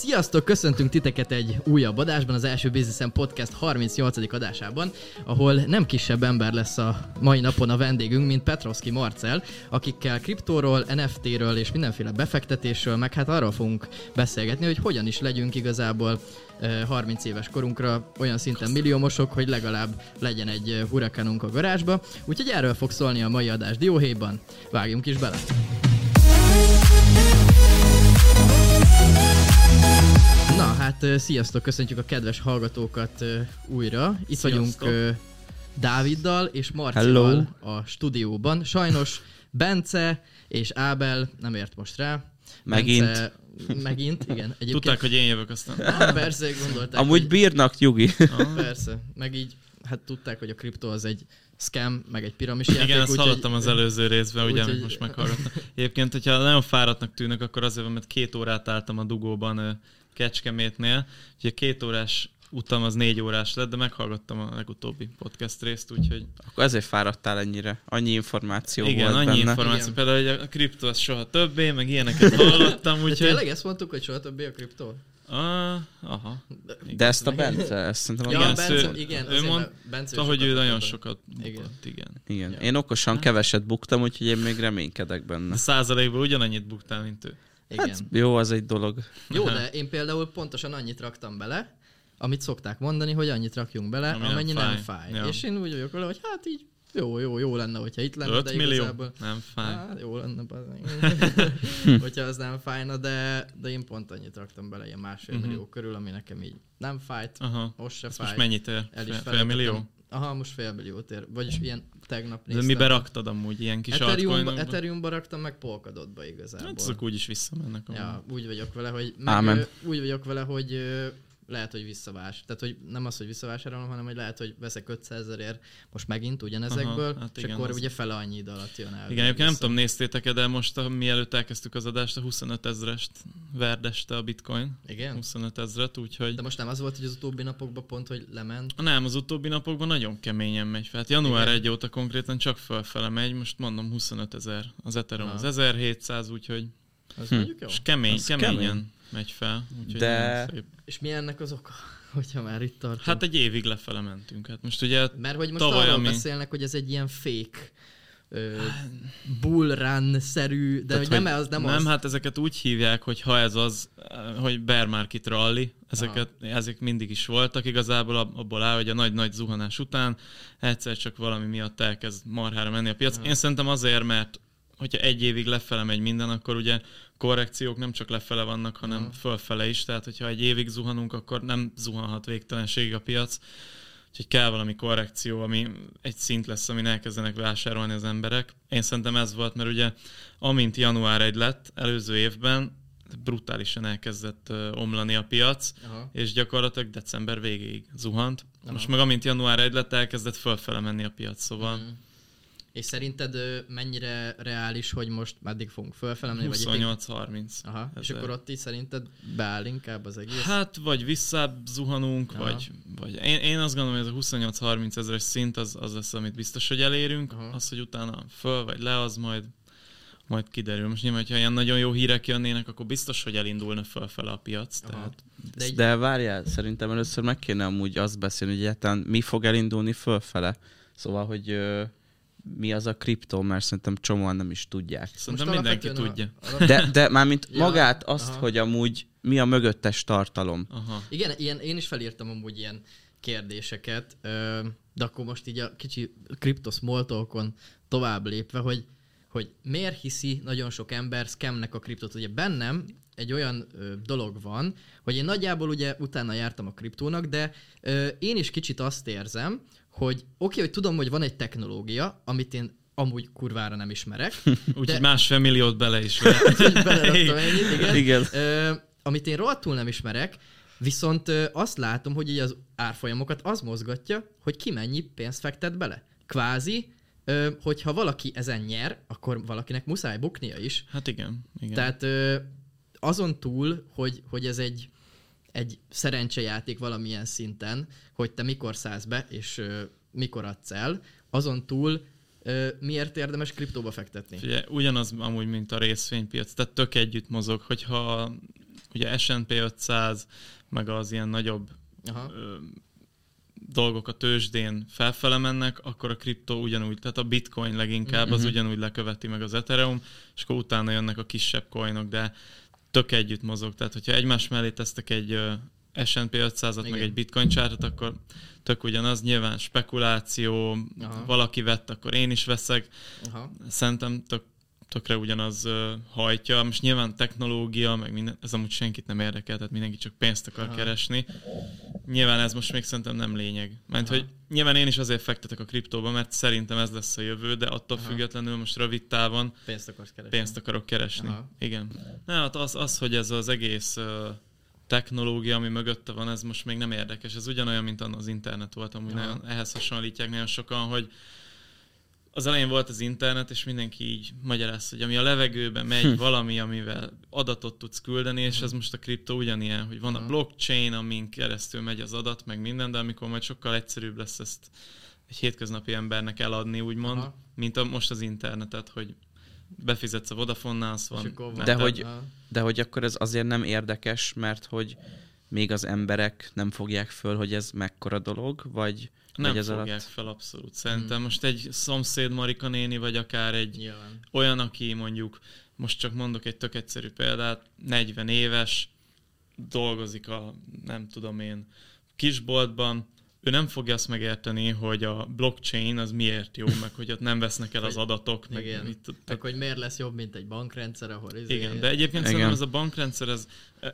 Sziasztok, köszöntünk titeket egy újabb adásban, az első Businessen Podcast 38. adásában, ahol nem kisebb ember lesz a mai napon a vendégünk, mint Petrovski Marcel, akikkel kriptóról, NFT-ről és mindenféle befektetésről, meg hát arról fogunk beszélgetni, hogy hogyan is legyünk igazából 30 éves korunkra olyan szinten milliómosok, hogy legalább legyen egy hurikánunk a garázsba. Úgyhogy erről fog szólni a mai adás dióhéjban. Vágjunk is bele! Na hát sziasztok, köszöntjük a kedves hallgatókat újra. Itt sziasztok. vagyunk Dáviddal és Marcival a stúdióban. Sajnos Bence és Ábel nem ért most rá. Megint. Bence, megint, igen. Egyébként... Tudták, hogy én jövök aztán. Ah, persze, gondolták. Amúgy hogy... bírnak, Jugi. Ah. Persze, meg így, hát tudták, hogy a kriptó az egy scam, meg egy piramis játék. Igen, ezt hallottam az előző részben, ugye, amit most meghallgattam. Egyébként, hogyha nagyon fáradtnak tűnök, akkor azért, mert két órát álltam a dugóban Kecskemétnél, ugye két órás utam az négy órás lett, de meghallgattam a legutóbbi podcast részt, úgyhogy... Akkor ezért fáradtál ennyire? Annyi információ Igen, volt annyi benne. információ. Igen. Például, hogy a kriptó az soha többé, meg ilyeneket hallottam, úgyhogy... De tényleg ezt mondtuk, hogy soha többé a kriptó? Ah, aha. De, de ezt a Bence, ezt szerintem ja, a Bence, ő, igen, ő mond, Bence szóval, hogy ő nagyon sokat bukott, igen. igen. igen. Ja. Én okosan keveset buktam, úgyhogy én még reménykedek benne. De százalékban ugyanannyit buktál, mint ő. Igen. Hát jó, az egy dolog. Jó, de én például pontosan annyit raktam bele, amit szokták mondani, hogy annyit rakjunk bele, Ami amennyi nem fáj. Nem fáj. Ja. És én úgy vagyok vele, hogy hát így jó, jó, jó lenne, hogyha itt lenne, 5 de millió? igazából... Nem fáj. Hát, jó lenne, hogyha az nem fájna, de, de én pont annyit raktam bele, ilyen másfél uh-huh. millió körül, ami nekem így nem fájt, Aha. most se Ezt fáj. most mennyit ér? El is fél, fél millió? Aha, most fél milliót ér. Vagyis ilyen tegnap néztem. De mibe raktad amúgy ilyen kis Ethereum-ba, Ethereum-ba raktam, meg Polkadotba igazából. Hát azok úgyis visszamennek. Ja, úgy vagyok vele, hogy... Meg, úgy vagyok vele, hogy lehet, hogy visszavás. Tehát, hogy nem az, hogy visszavásárolom, hanem hogy lehet, hogy veszek 500 ezerért most megint ugyanezekből, Aha, hát és igen, akkor az... ugye fele annyi idő alatt jön el. Igen, egyébként nem tudom, néztétek -e, de most a, mielőtt elkezdtük az adást, a 25 ezerest verdeste a bitcoin. Igen? 25 ezeret, úgyhogy... De most nem az volt, hogy az utóbbi napokban pont, hogy lement? Nem, az utóbbi napokban nagyon keményen megy fel. Hát január Igen. 1 óta konkrétan csak fölfele megy, most mondom 25 ezer. Az Ethereum Aha. az 1700, úgyhogy... Az hm. jó. És kemény, az keményen. kemény megy fel. De... Szép. És mi ennek az oka? Hogyha már itt tartunk. Hát egy évig lefele mentünk. Hát most ugye Mert hogy most arról ami... beszélnek, hogy ez egy ilyen fake bull run-szerű, de Tehát, hogy nem az, nem, nem az. hát ezeket úgy hívják, hogy ha ez az, hogy bear market rally, ezeket, Aha. ezek mindig is voltak, igazából abból áll, hogy a nagy-nagy zuhanás után egyszer csak valami miatt elkezd marhára menni a piac. Aha. Én szerintem azért, mert hogyha egy évig lefele megy minden, akkor ugye korrekciók nem csak lefele vannak, hanem uh-huh. fölfele is, tehát hogyha egy évig zuhanunk, akkor nem zuhanhat végtelenségig a piac, úgyhogy kell valami korrekció, ami egy szint lesz, amin elkezdenek vásárolni az emberek. Én szerintem ez volt, mert ugye amint január 1 lett előző évben, brutálisan elkezdett omlani a piac, Aha. és gyakorlatilag december végéig zuhant. Aha. Most meg amint január 1 lett, elkezdett fölfele menni a piac, szóval... Uh-huh és szerinted mennyire reális, hogy most meddig fogunk fölfele menni? 28-30. Aha, és akkor ott is szerinted beáll inkább az egész? Hát, vagy visszább zuhanunk, Aha. vagy, vagy én, én azt gondolom, hogy ez a 28-30 ezeres szint az, az lesz, amit biztos, hogy elérünk. Aha. Az, hogy utána föl vagy le, az majd majd kiderül. Most nyilván, hogyha ilyen nagyon jó hírek jönnének, akkor biztos, hogy elindulna fölfele a piac. Tehát... De, egy... De várjál, szerintem először meg kéne amúgy azt beszélni, hogy egyáltalán mi fog elindulni fölfele. Szóval, hogy mi az a kriptó, mert szerintem csomóan nem is tudják. Szerintem Most mindenki tudja. A... De, de mármint ja, magát azt, aha. hogy amúgy mi a mögöttes tartalom. Aha. Igen, ilyen, én is felírtam amúgy ilyen kérdéseket, de akkor most így a kicsi kriptoszmoltolkon tovább lépve, hogy, hogy miért hiszi nagyon sok ember scamnek a kriptot. Ugye bennem egy olyan ö, dolog van, hogy én nagyjából ugye utána jártam a kriptónak, de ö, én is kicsit azt érzem, hogy oké, okay, hogy tudom, hogy van egy technológia, amit én amúgy kurvára nem ismerek. Úgyhogy de... másfél milliót bele is Beleraktam ennyit, igen. igen. Ö, amit én rohadtul nem ismerek, viszont ö, azt látom, hogy így az árfolyamokat az mozgatja, hogy ki mennyi pénzt fektet bele. Kvázi, ö, hogyha valaki ezen nyer, akkor valakinek muszáj buknia is. Hát igen. igen. Tehát ö, azon túl, hogy, hogy ez egy egy szerencsejáték valamilyen szinten, hogy te mikor szállsz be, és ö, mikor adsz el, azon túl ö, miért érdemes kriptóba fektetni? Ugye, ugyanaz amúgy, mint a részvénypiac, tehát tök együtt mozog, hogyha ugye S&P 500, meg az ilyen nagyobb Aha. ö, dolgok a tőzsdén felfele mennek, akkor a kriptó ugyanúgy, tehát a bitcoin leginkább az Mhm. ugyanúgy leköveti meg az Ethereum, és akkor utána jönnek a kisebb coinok, de tök együtt mozog. Tehát, hogyha egymás mellé tesztek egy S&P 500-at, meg Igen. egy bitcoin csártot, akkor tök ugyanaz, nyilván spekuláció, Aha. valaki vett, akkor én is veszek, Aha. szerintem tök, tökre ugyanaz hajtja. Most nyilván technológia, meg minden, ez amúgy senkit nem érdekel, tehát mindenki csak pénzt akar Aha. Keresni. Nyilván ez most még szerintem nem lényeg. Mert Aha. hogy nyilván én is azért fektetek a kriptóba, mert szerintem ez lesz a jövő, de attól Aha. függetlenül most rövid távon Pénzt akarsz keresni. pénzt akarok keresni. Aha. Igen. Na, hát az, az, hogy ez az egész technológia, ami mögötte van, ez most még nem érdekes. Ez ugyanolyan, mint az internet volt, amúgy nagyon, ehhez hasonlítják nagyon sokan, hogy az elején volt az internet, és mindenki így magyarázta, hogy ami a levegőben megy, Hm. valami, amivel adatot tudsz küldeni, és ez most a kriptó ugyanilyen, hogy van a Aha. blockchain, amin keresztül megy az adat, meg minden, de amikor majd sokkal egyszerűbb lesz ezt egy hétköznapi embernek eladni, úgymond, Aha. mint a, most az internetet, hogy befizetsz a Vodafone-nál, az van. De hogy-. De hogy akkor ez azért nem érdekes, mert hogy még az emberek nem fogják föl, hogy ez mekkora dolog, vagy, Nem ez fogják alatt... fel abszolút. Szerintem Hmm. most egy szomszéd Marika néni, vagy akár egy Nyilván. olyan, aki mondjuk, most csak mondok egy tök egyszerű példát, 40 éves, dolgozik a, nem tudom én, kisboltban, ő nem fogja azt megérteni, hogy a blockchain az miért jó, meg hogy ott nem vesznek el az adatok, meg Igen. mit Tehát, hogy miért lesz jobb, mint egy bankrendszer, ahol izé... igen, de egyébként Igen. szerintem ez a bankrendszer, ez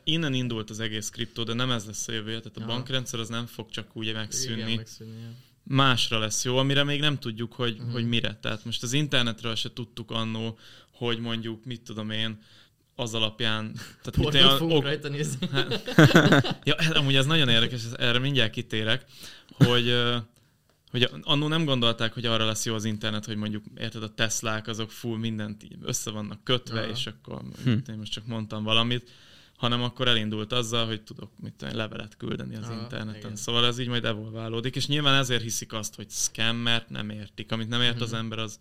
innen indult az egész kriptó, de nem ez lesz a jövője, tehát a Aha. bankrendszer az nem fog csak úgy megszűnni. Igen, megszűnni. ja. másra lesz jó, amire még nem tudjuk, hogy, Mhm. uh-huh. hogy mire. Tehát most az internetről se tudtuk annó, hogy mondjuk, mit tudom én, az alapján... Tehát mit Pornót olyan fogunk ok- rajta nézni. ja, ez- amúgy ez nagyon érdekes, ez- erre mindjárt kitérek, hogy, hogy annó nem gondolták, hogy arra lesz jó az internet, hogy mondjuk, érted, a Teslák azok full mindent így össze vannak kötve, Aha. és akkor Hm. én most csak mondtam valamit, hanem akkor elindult azzal, hogy tudok mit tudom, levelet küldeni az Aha, interneten. igen. Szóval ez így majd evolválódik, és nyilván ezért hiszik azt, hogy scam, mert nem értik. Amit nem ért az Mhm. ember, az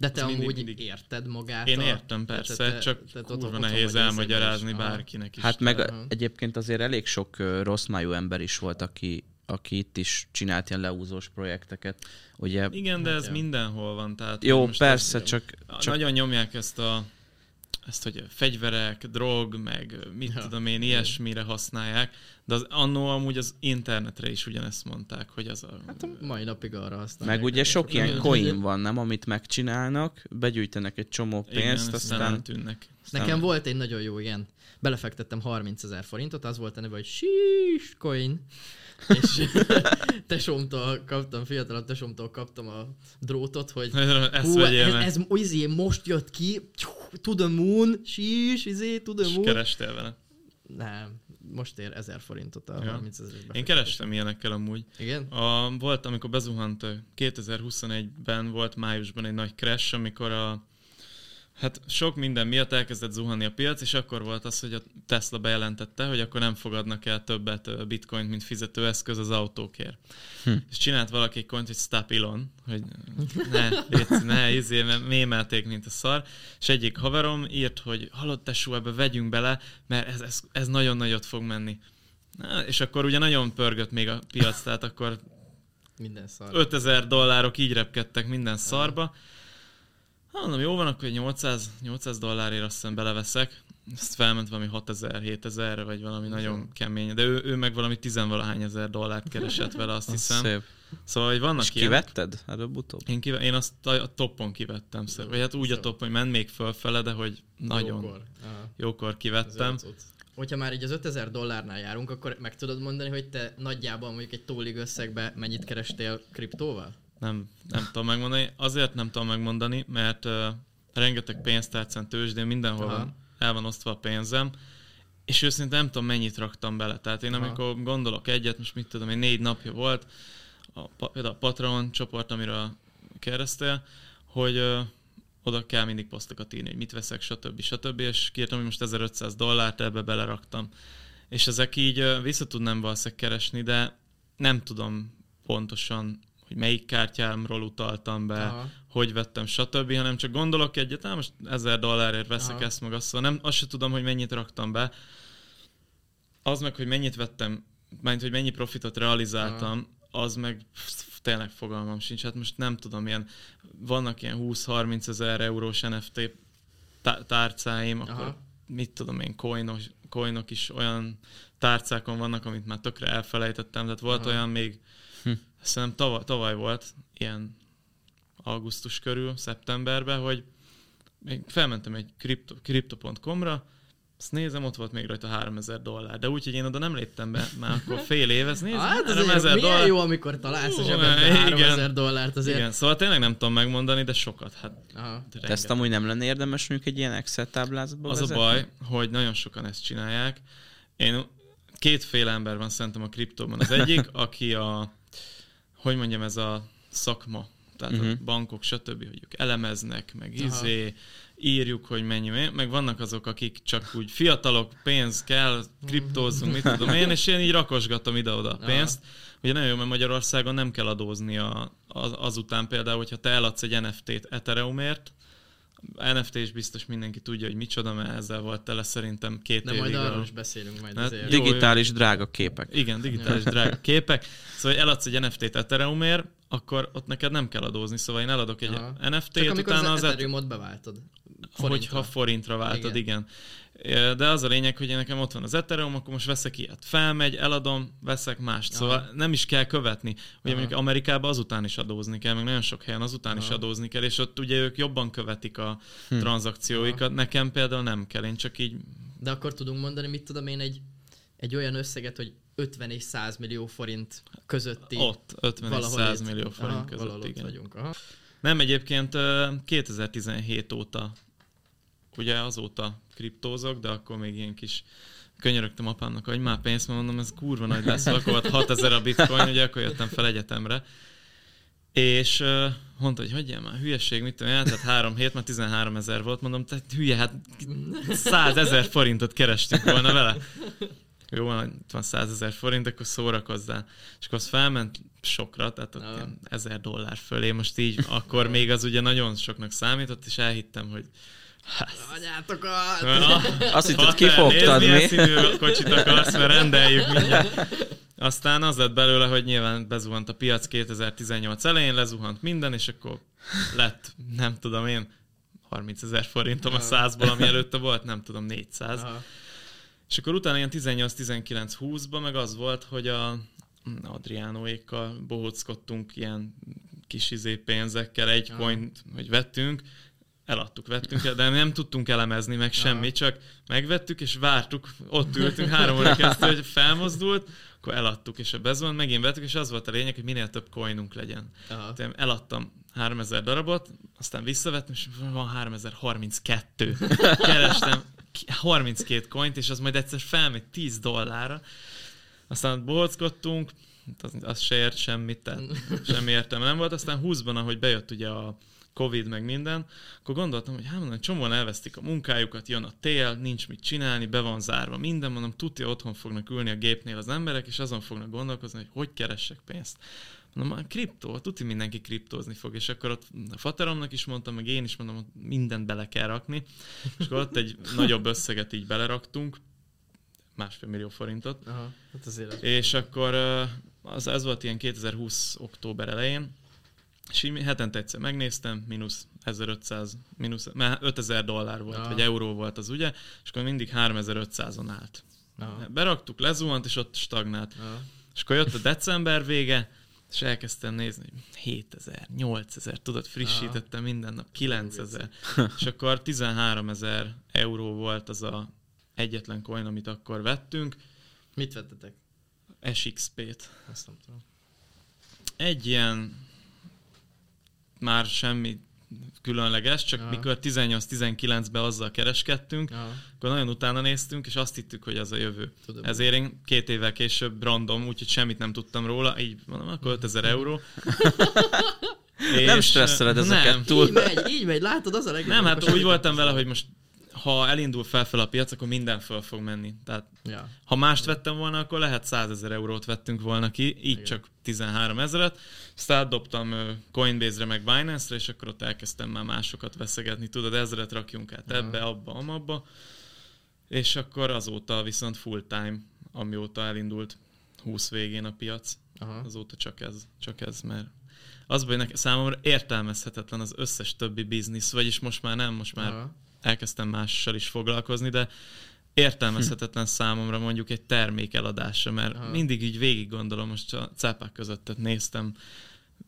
De te Ez mindig- amúgy mindig- érted magát? én a- értem persze, te- te- csak te- te kurva otthon nehéz elmagyarázni bárkinek is. Hát meg Aha. egyébként azért elég sok rossz májú ember is volt, aki, aki itt is csinált ilyen leúzós projekteket. Ugye, Igen, de Hát ez ja. mindenhol van. Tehát jó, persze, Csak... csak Nagyon nyomják ezt a ezt, hogy fegyverek, drog, meg mit Ja, tudom én, ilyesmire használják, de az annó amúgy az internetre is ugyanezt mondták, hogy az a... Hát a mai napig arra használják. meg ugye sok ilyen coin van, nem, amit megcsinálnak, begyűjtenek egy csomó pénzt, igen, aztán... aztán- Nekem volt egy nagyon jó ilyen. Belefektettem 30 ezer forintot, az volt a neve, hogy Sheesh coin. És tesómtól kaptam, fiatalabb tesómtól kaptam a drótot, hogy hú, ez, ez, izé, most jött ki, to the moon, sheesh, izé, to the és moon. kerestél vele. Nem, most ér 1000 forintot a Ja. 30 ezeres Én kerestem ilyenekkel amúgy. Igen? A, volt, amikor bezuhant ö, 2021-ben volt májusban egy nagy crash, amikor a Hát sok minden miatt elkezdett zuhanni a piac, és akkor volt az, hogy a Tesla bejelentette, hogy akkor nem fogadnak el többet bitcoint, mint fizetőeszköz az autókért. Hm. És csinált valaki egy coint, hogy Stop Elon, hogy ne, légy, ne, izé, mert mémelték, mint a szar. És egyik haverom írt, hogy halott tesó, ebbe vegyünk bele, mert ez, ez, ez nagyon nagyot fog menni. Na, és akkor ugye nagyon pörgött még a piac, tehát akkor Minden szar. 5000 dollárok így repkedtek minden szarba. Hát mondom, jó van, akkor egy 800, 800 dollárért azt hiszem beleveszek. Ezt felment valami 6000, 7000 vagy valami Ez nagyon kemény. De ő, ő meg valami tizenvalahány ezer dollárt keresett vele, azt Az hiszem. Szép. Szóval, hogy vannak És ilyenek. kivetted előbb-utóbb? Én, kive- én azt a, a toppon kivettem. Szer. Vagy hát úgy a toppon, hogy ment még fölfele, de hogy nagyon Jókor. Aha. jókor kivettem. Hogyha már így az 5000 dollárnál járunk, akkor meg tudod mondani, hogy te nagyjából mondjuk egy tólig összegbe mennyit kerestél kriptóval? Nem, nem tudom megmondani. Azért nem tudom megmondani, mert uh, rengeteg pénztárcán tőzsdén mindenhol Aha. van, el van osztva a pénzem, és őszintén nem tudom, mennyit raktam bele. Tehát én Aha. amikor gondolok egyet, most mit tudom én, négy napja volt, a, például a Patreon csoport, amiről kérdeztél, hogy uh, oda kell mindig posztokat írni, hogy mit veszek, stb. stb. És kiírtam, hogy most 1500 dollárt ebbe beleraktam. És ezek így vissza tudnám valószínűleg keresni, de nem tudom pontosan, hogy melyik kártyámról utaltam be, Aha. hogy vettem, stb., hanem csak gondolok egyet, "Á, most 1000 dollárért veszek Aha. ezt meg azt, szóval nem, azt se tudom, hogy mennyit raktam be, az meg, hogy mennyit vettem, mert hogy mennyi profitot realizáltam, az meg tényleg fogalmam sincs. Hát most nem tudom, ilyen, vannak ilyen 20-30 ezer eurós NFT tá- tárcáim, Aha. akkor mit tudom én, coinos, coinok is olyan tárcákon vannak, amit már tökre elfelejtettem, tehát volt Aha. olyan még. Szerintem tavaly, tavaly volt, ilyen augusztus körül, szeptemberben, hogy még felmentem egy crypto.com-ra, azt nézem, ott volt még rajta 3000 dollár. De úgy, hogy én oda nem léptem be, már akkor fél év, ezt nézem, hát 3000 dollár. jó, amikor találsz a zsebedbe 3000 dollárt azért. Igen, szóval tényleg nem tudom megmondani, de sokat. Hát, Aha. De ezt amúgy nem lenne érdemes mondjuk egy ilyen Excel táblázatba Az vezetni? a baj, hogy nagyon sokan ezt csinálják. Én kétféle ember van szerintem a kriptóban. Az egyik, aki a, hogy mondjam, ez a szakma, tehát uh-huh. a mhm. bankok, stb., hogy ők elemeznek, meg izé, Aha írjuk, hogy mennyi, meg vannak azok, akik csak úgy fiatalok, pénz kell, kriptózunk, mit tudom én, és én így rakosgatom ide-oda a pénzt. Aha. Ugye nagyon jó, mert Magyarországon nem kell adózni a, az, azután például, hogyha te eladsz egy NFT-t Ethereumért, NFT is biztos mindenki tudja, hogy micsoda, mert ezzel volt tele szerintem két De évig. majd arról is beszélünk majd hát, azért. Digitális jó, drága képek. Igen, digitális drága képek. Szóval, hogy eladsz egy NFT-t Ethereumért, akkor ott neked nem kell adózni, szóval én eladok egy Aha. NFT-t, Csak utána az, az Ethereumot beváltod. Forintra. Hogyha forintra váltod, igen. igen. De az a lényeg, hogy nekem ott van az Ethereum, akkor most veszek ilyet. Felmegy, eladom, veszek mást. Szóval Aha. nem is kell követni. Ugye Aha. mondjuk Amerikában azután is adózni kell, meg nagyon sok helyen azután Aha. is adózni kell, és ott ugye ők jobban követik a hm. tranzakcióikat. Aha. Nekem például nem kell, én csak így... De akkor tudunk mondani, mit tudom én, egy, egy olyan összeget, hogy 50 és 100 millió forint közötti. Ott, 50 és 100 millió forint aha, között, igen. vagyunk. Aha. Nem, egyébként 2017 óta, ugye azóta kriptózok, de akkor még ilyen kis könyörögtem apámnak, hogy már pénzt, mert mondom, ez kurva nagy lesz, akkor volt 6000 a bitcoin, ugye akkor jöttem fel egyetemre. És uh, mondta, hogy hagyjál már, hülyeség, mit tudom, tehát három hét, már 13 ezer volt, mondom, tehát hülye, hát 100 ezer forintot kerestünk volna vele jó, van, van 100 ezer forint, akkor szórakozzál. És akkor az felment sokra, tehát ott ilyen ezer dollár fölé, most így, akkor még az ugye nagyon soknak számított, és elhittem, hogy Hát. Anyátokat! Azt hitted, kifogtad, mi? színű kocsit akarsz, mert rendeljük mindjárt. Aztán az lett belőle, hogy nyilván bezuhant a piac 2018 elején, lezuhant minden, és akkor lett, nem tudom én, 30 ezer forintom a százból, ami előtte volt, nem tudom, 400. Aha. És akkor utána ilyen 18-19-20-ban meg az volt, hogy a Adriánóékkal bohóckodtunk ilyen kis izé pénzekkel, egy coint, hogy vettünk, eladtuk, vettünk el, de nem tudtunk elemezni meg semmi, csak megvettük és vártuk, ott ültünk három óra kezdve, hogy felmozdult, akkor eladtuk, és a bezon megint vettük, és az volt a lényeg, hogy minél több coinunk legyen. Aha. eladtam 3000 darabot, aztán visszavettem, és van 3032. Kerestem, 32 coint, és az majd egyszer felmegy 10 dollárra. Aztán bohockodtunk, az, az se ért semmit, tehát semmi értelme nem volt. Aztán 20-ban, ahogy bejött ugye a Covid meg minden, akkor gondoltam, hogy hát mondom, csomóan elvesztik a munkájukat, jön a tél, nincs mit csinálni, be van zárva minden, mondom, tudja, otthon fognak ülni a gépnél az emberek, és azon fognak gondolkozni, hogy hogy keressek pénzt. Mondom, a kriptó, tudja mindenki kriptózni fog, és akkor ott a fateromnak is mondtam, meg én is mondom, hogy mindent bele kell rakni, és akkor ott egy nagyobb összeget így beleraktunk, másfél millió forintot. Aha, hát azért és akkor az, ez volt ilyen 2020 október elején, és így hetente egyszer megnéztem, mínusz 1500, mínusz, mert 5000 dollár volt, Aha. vagy euró volt az ugye, és akkor mindig 3500-on állt. Aha. Beraktuk, lezuhant, és ott stagnált. Aha. És akkor jött a december vége, és elkezdtem nézni, hogy 7000, 8000, tudod, frissítettem minden nap, 9000. és akkor 13 ezer euró volt az a egyetlen coin, amit akkor vettünk. Mit vettetek? SXP-t. Azt nem tudom. Egy ilyen már semmi különleges, csak Aha. mikor 18-19-ben azzal kereskedtünk, Aha. akkor nagyon utána néztünk, és azt hittük, hogy az a jövő. Tudom. Ezért én két évvel később random, úgyhogy semmit nem tudtam róla, így mondom, akkor 5000 euro. nem stresszeled ezeket nem. túl. Így megy, így megy, látod, az a legjobb. Nem, hát úgy voltam vele, hogy most ha elindul felfel a piac, akkor minden föl fog menni. Tehát ja. ha mást vettem volna, akkor lehet 100 ezer eurót vettünk volna ki, így Igen. csak 13 ezeret. Aztán dobtam Coinbase-re meg Binance-re, és akkor ott elkezdtem már másokat veszegetni. Tudod, ezeret rakjunk át ebbe, abba, amabba. És akkor azóta viszont full time amióta elindult 20 végén a piac. Aha. Azóta csak ez, csak ez, mert az baj, nekem számomra értelmezhetetlen az összes többi biznisz, vagyis most már nem, most már Aha. Elkezdtem mással is foglalkozni, de értelmezhetetlen számomra mondjuk egy termék eladása, mert Aha. mindig így végig gondolom, most a cápák között néztem,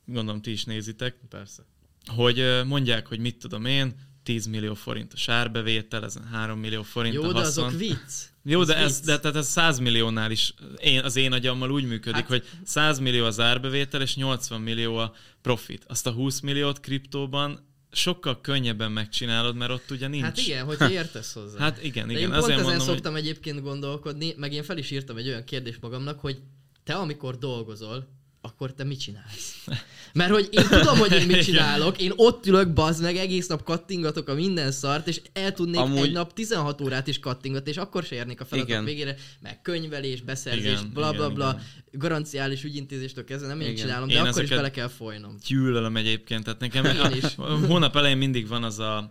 gondolom ti is nézitek. Persze. Hogy mondják, hogy mit tudom én, 10 millió forint a sárbevétel, ezen 3 millió forint Jó, a haszon. de azok vicc. Jó, de ez, de, tehát ez 100 milliónál is én, az én agyammal úgy működik, hát, hogy 100 millió az árbevétel, és 80 millió a profit. Azt a 20 milliót kriptóban sokkal könnyebben megcsinálod, mert ott ugye nincs. Hát igen, hogyha értesz hozzá. Hát igen, igen. De én pont ezen mondom, szoktam hogy... egyébként gondolkodni, meg én fel is írtam egy olyan kérdést magamnak, hogy te amikor dolgozol, akkor te mit csinálsz? Mert hogy én tudom, hogy én mit csinálok, én ott ülök, bazd meg, egész nap kattingatok a minden szart, és el tudnék Amúgy... egy nap 16 órát is kattingatni, és akkor se érnék a feladat igen. végére, meg könyvelés, beszerzés, igen, bla bla bla, igen. garanciális ügyintézéstől kezdve nem én csinálom, de én akkor is bele kell folynom. Gyűlölöm egyébként, tehát nekem a, a hónap elején mindig van az a, a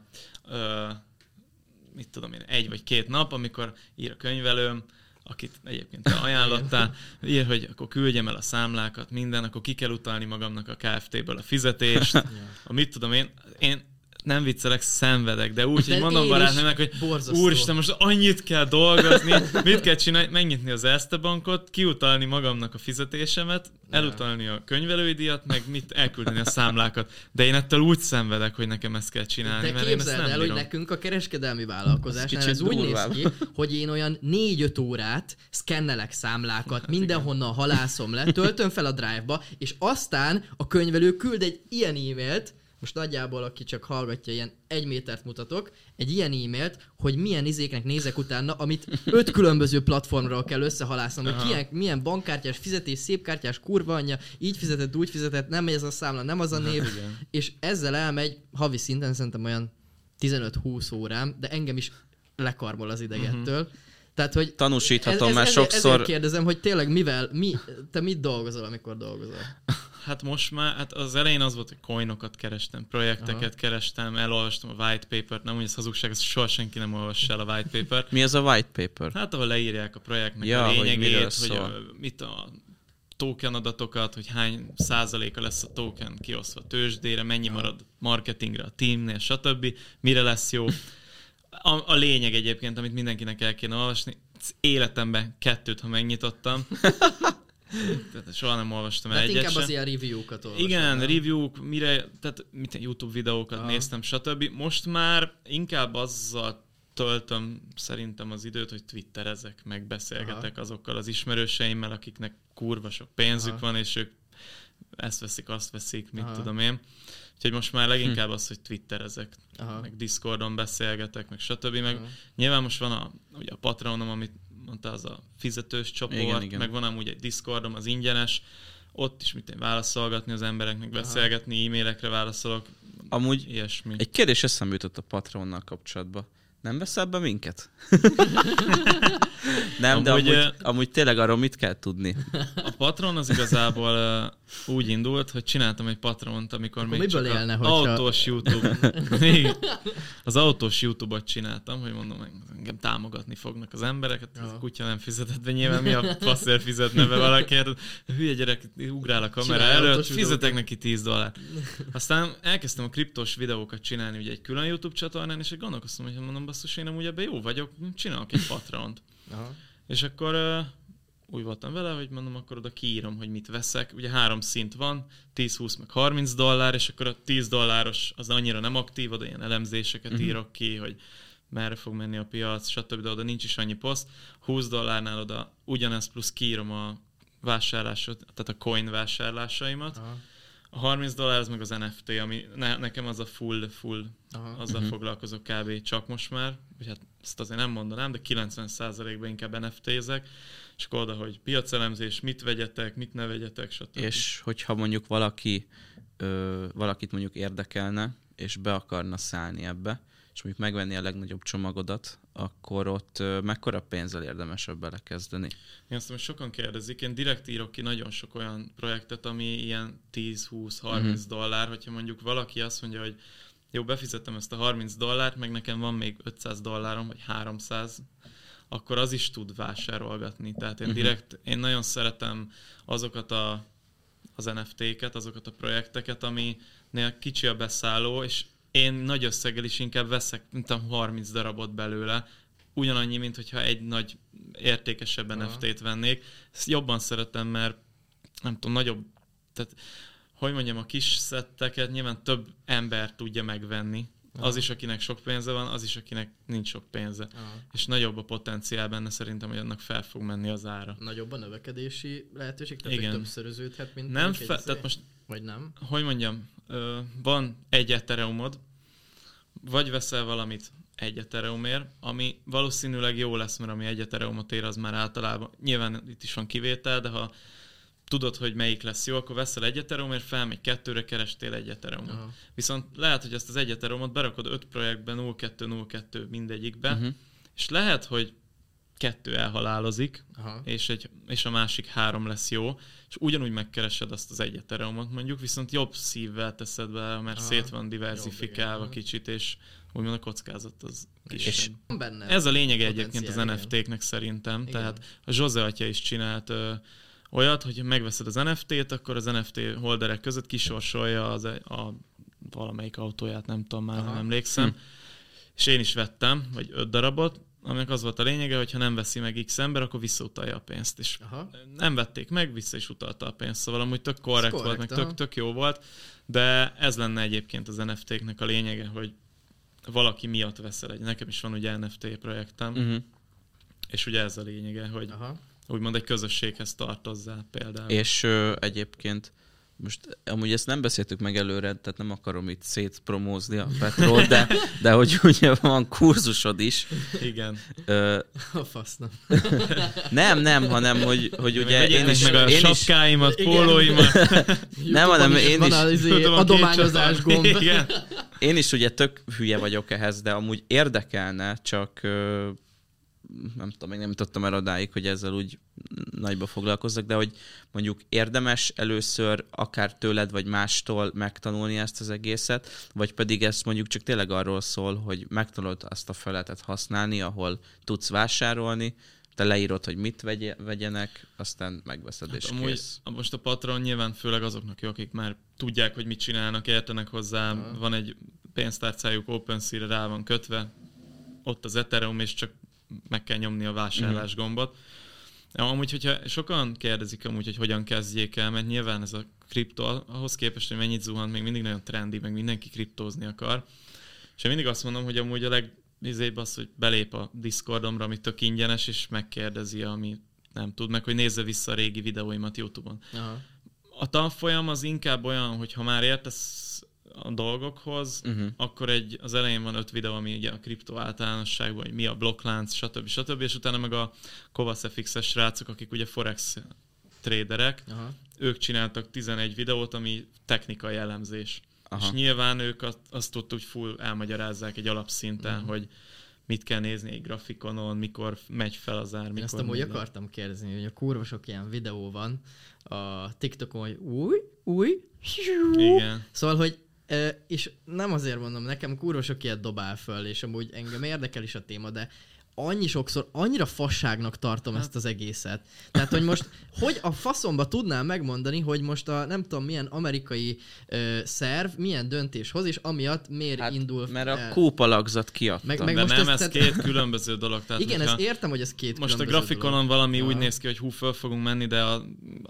mit tudom én, egy vagy két nap, amikor ír a könyvelőm, akit egyébként te ajánlottál, ír, hogy akkor küldjem el a számlákat, minden, akkor ki kell utalni magamnak a KFT-ből a fizetést, a mit tudom én, én nem viccelek, szenvedek, de úgy, de hogy mondom barátnőmnek, hogy borzasztó. úristen, most annyit kell dolgozni, mit kell csinálni, megnyitni az Erste bankot, kiutalni magamnak a fizetésemet, elutalni a könyvelői díjat, meg mit elküldeni a számlákat. De én ettől úgy szenvedek, hogy nekem ezt kell csinálni, de mert én ezt nem el, bírom. hogy nekünk a kereskedelmi vállalkozásnál ez úgy néz ki, hogy én olyan 4-5 órát szkennelek számlákat, hát mindenhonnan halászom le, töltöm fel a drive-ba, és aztán a könyvelő küld egy ilyen e-mailt, most nagyjából, aki csak hallgatja, ilyen egy métert mutatok, egy ilyen e-mailt, hogy milyen izéknek nézek utána, amit öt különböző platformról kell összehalásznom, hogy milyen, milyen bankkártyás fizetés, szépkártyás kurva anyja, így fizetett, úgy fizetett, nem ez a számla, nem az a név, és ezzel elmegy havi szinten szerintem olyan 15-20 órám, de engem is lekarmol az idegettől. Uh-huh. Tehát, hogy Tanúsíthatom, ez, ez, mert sokszor... Ezért kérdezem, hogy tényleg mivel, mi, te mit dolgozol, amikor dolgozol? Hát most már, hát az elején az volt, hogy coinokat kerestem, projekteket Aha. kerestem, elolvastam a white paper-t, nem úgy ez hazugság, ezt soha senki nem olvassa el a white paper Mi az a white paper? Hát ahol leírják a projektnek ja, a lényegét, hogy, hogy a, mit a token adatokat, hogy hány százaléka lesz a token kiosztva tőzsdére, mennyi marad marketingre a teamnél, stb. Mire lesz jó. A, a lényeg egyébként, amit mindenkinek el kéne olvasni, életemben kettőt, ha megnyitottam. soha nem olvastam el hát inkább sem. az ilyen review-kat olvastam. Igen, nem? review-k, mire, tehát mit, YouTube videókat Aha. néztem, stb. Most már inkább azzal töltöm szerintem az időt, hogy twitterezek, meg beszélgetek Aha. azokkal az ismerőseimmel, akiknek kurva sok pénzük Aha. van, és ők ezt veszik, azt veszik, mit Aha. tudom én. Úgyhogy most már leginkább hm. az, hogy twitterezek, Aha. meg Discordon beszélgetek, meg stb. Meg Aha. nyilván most van a, ugye a Patronom, amit mondta, az a fizetős csoport, igen, igen. meg van amúgy egy Discordom, az ingyenes, ott is mit én válaszolgatni az embereknek, beszélgetni, e-mailekre válaszolok. Amúgy ilyesmi. egy kérdés eszembe jutott a Patronnal kapcsolatban. Nem veszel be minket? Nem, amúgy, de amúgy, amúgy tényleg arról mit kell tudni? A patron az igazából uh, úgy indult, hogy csináltam egy patront, amikor Akkor még csak élne, hogyha... autós YouTube. az autós YouTube-ot csináltam, hogy mondom, engem támogatni fognak az emberek, hát a kutya nem fizetett be, nyilván mi a faszér fizetne be valakiért. Hülye gyerek ugrál a kamera előtt, fizetek neki 10 dollár. Aztán elkezdtem a kriptos videókat csinálni ugye egy külön YouTube csatornán, és gondolkoztam, hogy mondom, basszus, én amúgy ebben jó vagyok, csinálok egy patront. Aha. És akkor uh, úgy voltam vele, hogy mondom, akkor oda kiírom, hogy mit veszek. Ugye három szint van, 10, 20 meg 30 dollár, és akkor a 10 dolláros az annyira nem aktív, oda ilyen elemzéseket uh-huh. írok ki, hogy merre fog menni a piac, stb. De oda nincs is annyi poszt. 20 dollárnál oda ugyanezt plusz kiírom a vásárlásot, tehát a coin vásárlásaimat. Aha. A 30 dollár az meg az NFT, ami ne, nekem az a full, full, Aha. azzal uh-huh. foglalkozok kb. csak most már, vagy hát ezt azért nem mondanám, de 90%-ban inkább NFT-zek, és akkor oda, hogy piacelemzés, mit vegyetek, mit ne vegyetek, stb. És hogyha mondjuk valaki, ö, valakit mondjuk érdekelne, és be akarna szállni ebbe, és mondjuk megvenni a legnagyobb csomagodat, akkor ott mekkora pénzzel érdemesebb belekezdeni? Én azt mondom, sokan kérdezik, én direkt írok ki nagyon sok olyan projektet, ami ilyen 10, 20, 30 uh-huh. dollár, hogyha mondjuk valaki azt mondja, hogy jó, befizettem ezt a 30 dollárt, meg nekem van még 500 dollárom, vagy 300, akkor az is tud vásárolgatni. Tehát én Mhm. direkt, én nagyon szeretem azokat a, az NFT-ket, azokat a projekteket, aminél kicsi a beszálló, és én nagy összeggel is inkább veszek, mint a 30 darabot belőle, ugyanannyi, mint hogyha egy nagy értékesebb Aha. NFT-t vennék. Ezt jobban szeretem, mert nem tudom, nagyobb, tehát hogy mondjam, a kis szetteket nyilván több ember tudja megvenni. Aha. Az is, akinek sok pénze van, az is, akinek nincs sok pénze. Aha. És nagyobb a potenciál benne szerintem, hogy annak fel fog menni az ára. Nagyobb a növekedési lehetőség, tehát Igen. többszöröződhet, mint Nem, fe, egy tehát most, Vagy nem? hogy mondjam, van egy ethereumod, vagy veszel valamit egy ethereumért, ami valószínűleg jó lesz, mert ami egy ethereumot ér, az már általában, nyilván itt is van kivétel, de ha tudod, hogy melyik lesz jó, akkor veszel egy ethereumért, felmegy kettőre, kerestél egy ethereumot. Aha. Viszont lehet, hogy ezt az egy ethereumot berakod öt projektbe, 0-2-0-2 mindegyikbe, Uh-huh. és lehet, hogy kettő elhalálozik, Aha. és, egy, és a másik három lesz jó, és ugyanúgy megkeresed azt az egy mondjuk, viszont jobb szívvel teszed be, mert Aha. Szét van diversifikálva Jobb, igen. kicsit, és úgymond a kockázat az És benne Ez a lényege egyébként az. NFT-knek szerintem, Igen. tehát a Zsóze atya is csinált ö, olyat, hogy megveszed az NFT-t, akkor az NFT holderek között kisorsolja az, e- a valamelyik autóját, nem tudom, már Aha. nem emlékszem. Hm. És én is vettem, vagy öt darabot, aminek az volt a lényege, hogy ha nem veszi meg X ember, akkor visszautalja a pénzt. És Aha. nem vették meg, vissza is utalta a pénzt, szóval amúgy tök korrekt, volt, meg tök, tök jó volt, de ez lenne egyébként az NFT-knek a lényege, hogy valaki miatt veszel egy. Nekem is van ugye NFT projektem, Uh-huh. és ugye ez a lényege, hogy Aha. úgymond egy közösséghez tartozzál például. És ö, egyébként most amúgy ezt nem beszéltük meg előre, tehát nem akarom itt szétpromózni a Petrol, de, de hogy ugye van kurzusod is. Igen. Ö, A fasz nem. nem, nem, hanem hogy, hogy ugye Vegyék én meg is, meg a én is, sapkáimat, Igen. pólóimat. Nem, hanem én van is- az izé Tudom, adományozás gomb. Igen. én is ugye tök hülye vagyok ehhez, de amúgy érdekelne, csak ö, nem tudom, még nem jutottam el odáig, hogy ezzel úgy nagyba foglalkozzak, de hogy mondjuk érdemes először akár tőled vagy mástól megtanulni ezt az egészet, vagy pedig ez mondjuk csak tényleg arról szól, hogy megtanulod azt a feletet használni, ahol tudsz vásárolni, te leírod, hogy mit vegye, vegyenek, aztán megveszed és Hát amúgy kész. most a patron nyilván főleg azoknak jó, akik már tudják, hogy mit csinálnak, értenek hozzá, Aha. van egy pénztárcájuk OpenSea-re rá van kötve, ott az Ethereum, és csak meg kell nyomni a vásárlás gombot. Ja, Amúgy, hogyha sokan kérdezik amúgy, hogy hogyan kezdjék el, mert nyilván ez a kripto ahhoz képest, hogy mennyit zuhant, még mindig nagyon trendi, meg mindenki kriptózni akar. És én mindig azt mondom, hogy amúgy a legvizébb az, hogy belép a Discordomra, ami tök ingyenes, és megkérdezi, ami nem tud, meg hogy nézze vissza a régi videóimat YouTube-on. Aha. A tanfolyam az inkább olyan, hogy ha már értesz a dolgokhoz, Uh-huh. akkor egy, az elején van öt videó, ami ugye a kriptó általánosságban, hogy mi a blokklánc, stb. stb. És utána meg a Kovacefix-es srácok, akik ugye forex traderek, Aha. ők csináltak 11 videót, ami technikai elemzés. Aha. És nyilván ők azt, azt ott úgy full elmagyarázzák egy alapszinten, Mhm. hogy mit kell nézni egy grafikonon, mikor megy fel az ár, Én mikor azt amúgy le. akartam kérdezni, hogy a kurva sok ilyen videó van a TikTokon, hogy új, új, Igen. Szóval, hogy és nem azért mondom, nekem kurva sok ilyet dobál föl, és amúgy engem érdekel is a téma, de annyi sokszor, annyira fasságnak tartom Hát- ezt az egészet. Tehát, hogy most, hogy a faszomba tudnám megmondani, hogy most a nem tudom milyen amerikai ö, szerv milyen döntés hoz, és amiatt miért Hát, indul mert a el. kúpalagzat kiadta. Meg- Meg, de most nem, ezt- ez tehát- két különböző dolog. Tehát Igen, ezt értem, hogy ez két most a grafikonon dolog. valami Aha. úgy néz ki, hogy hú, föl fogunk menni, de a,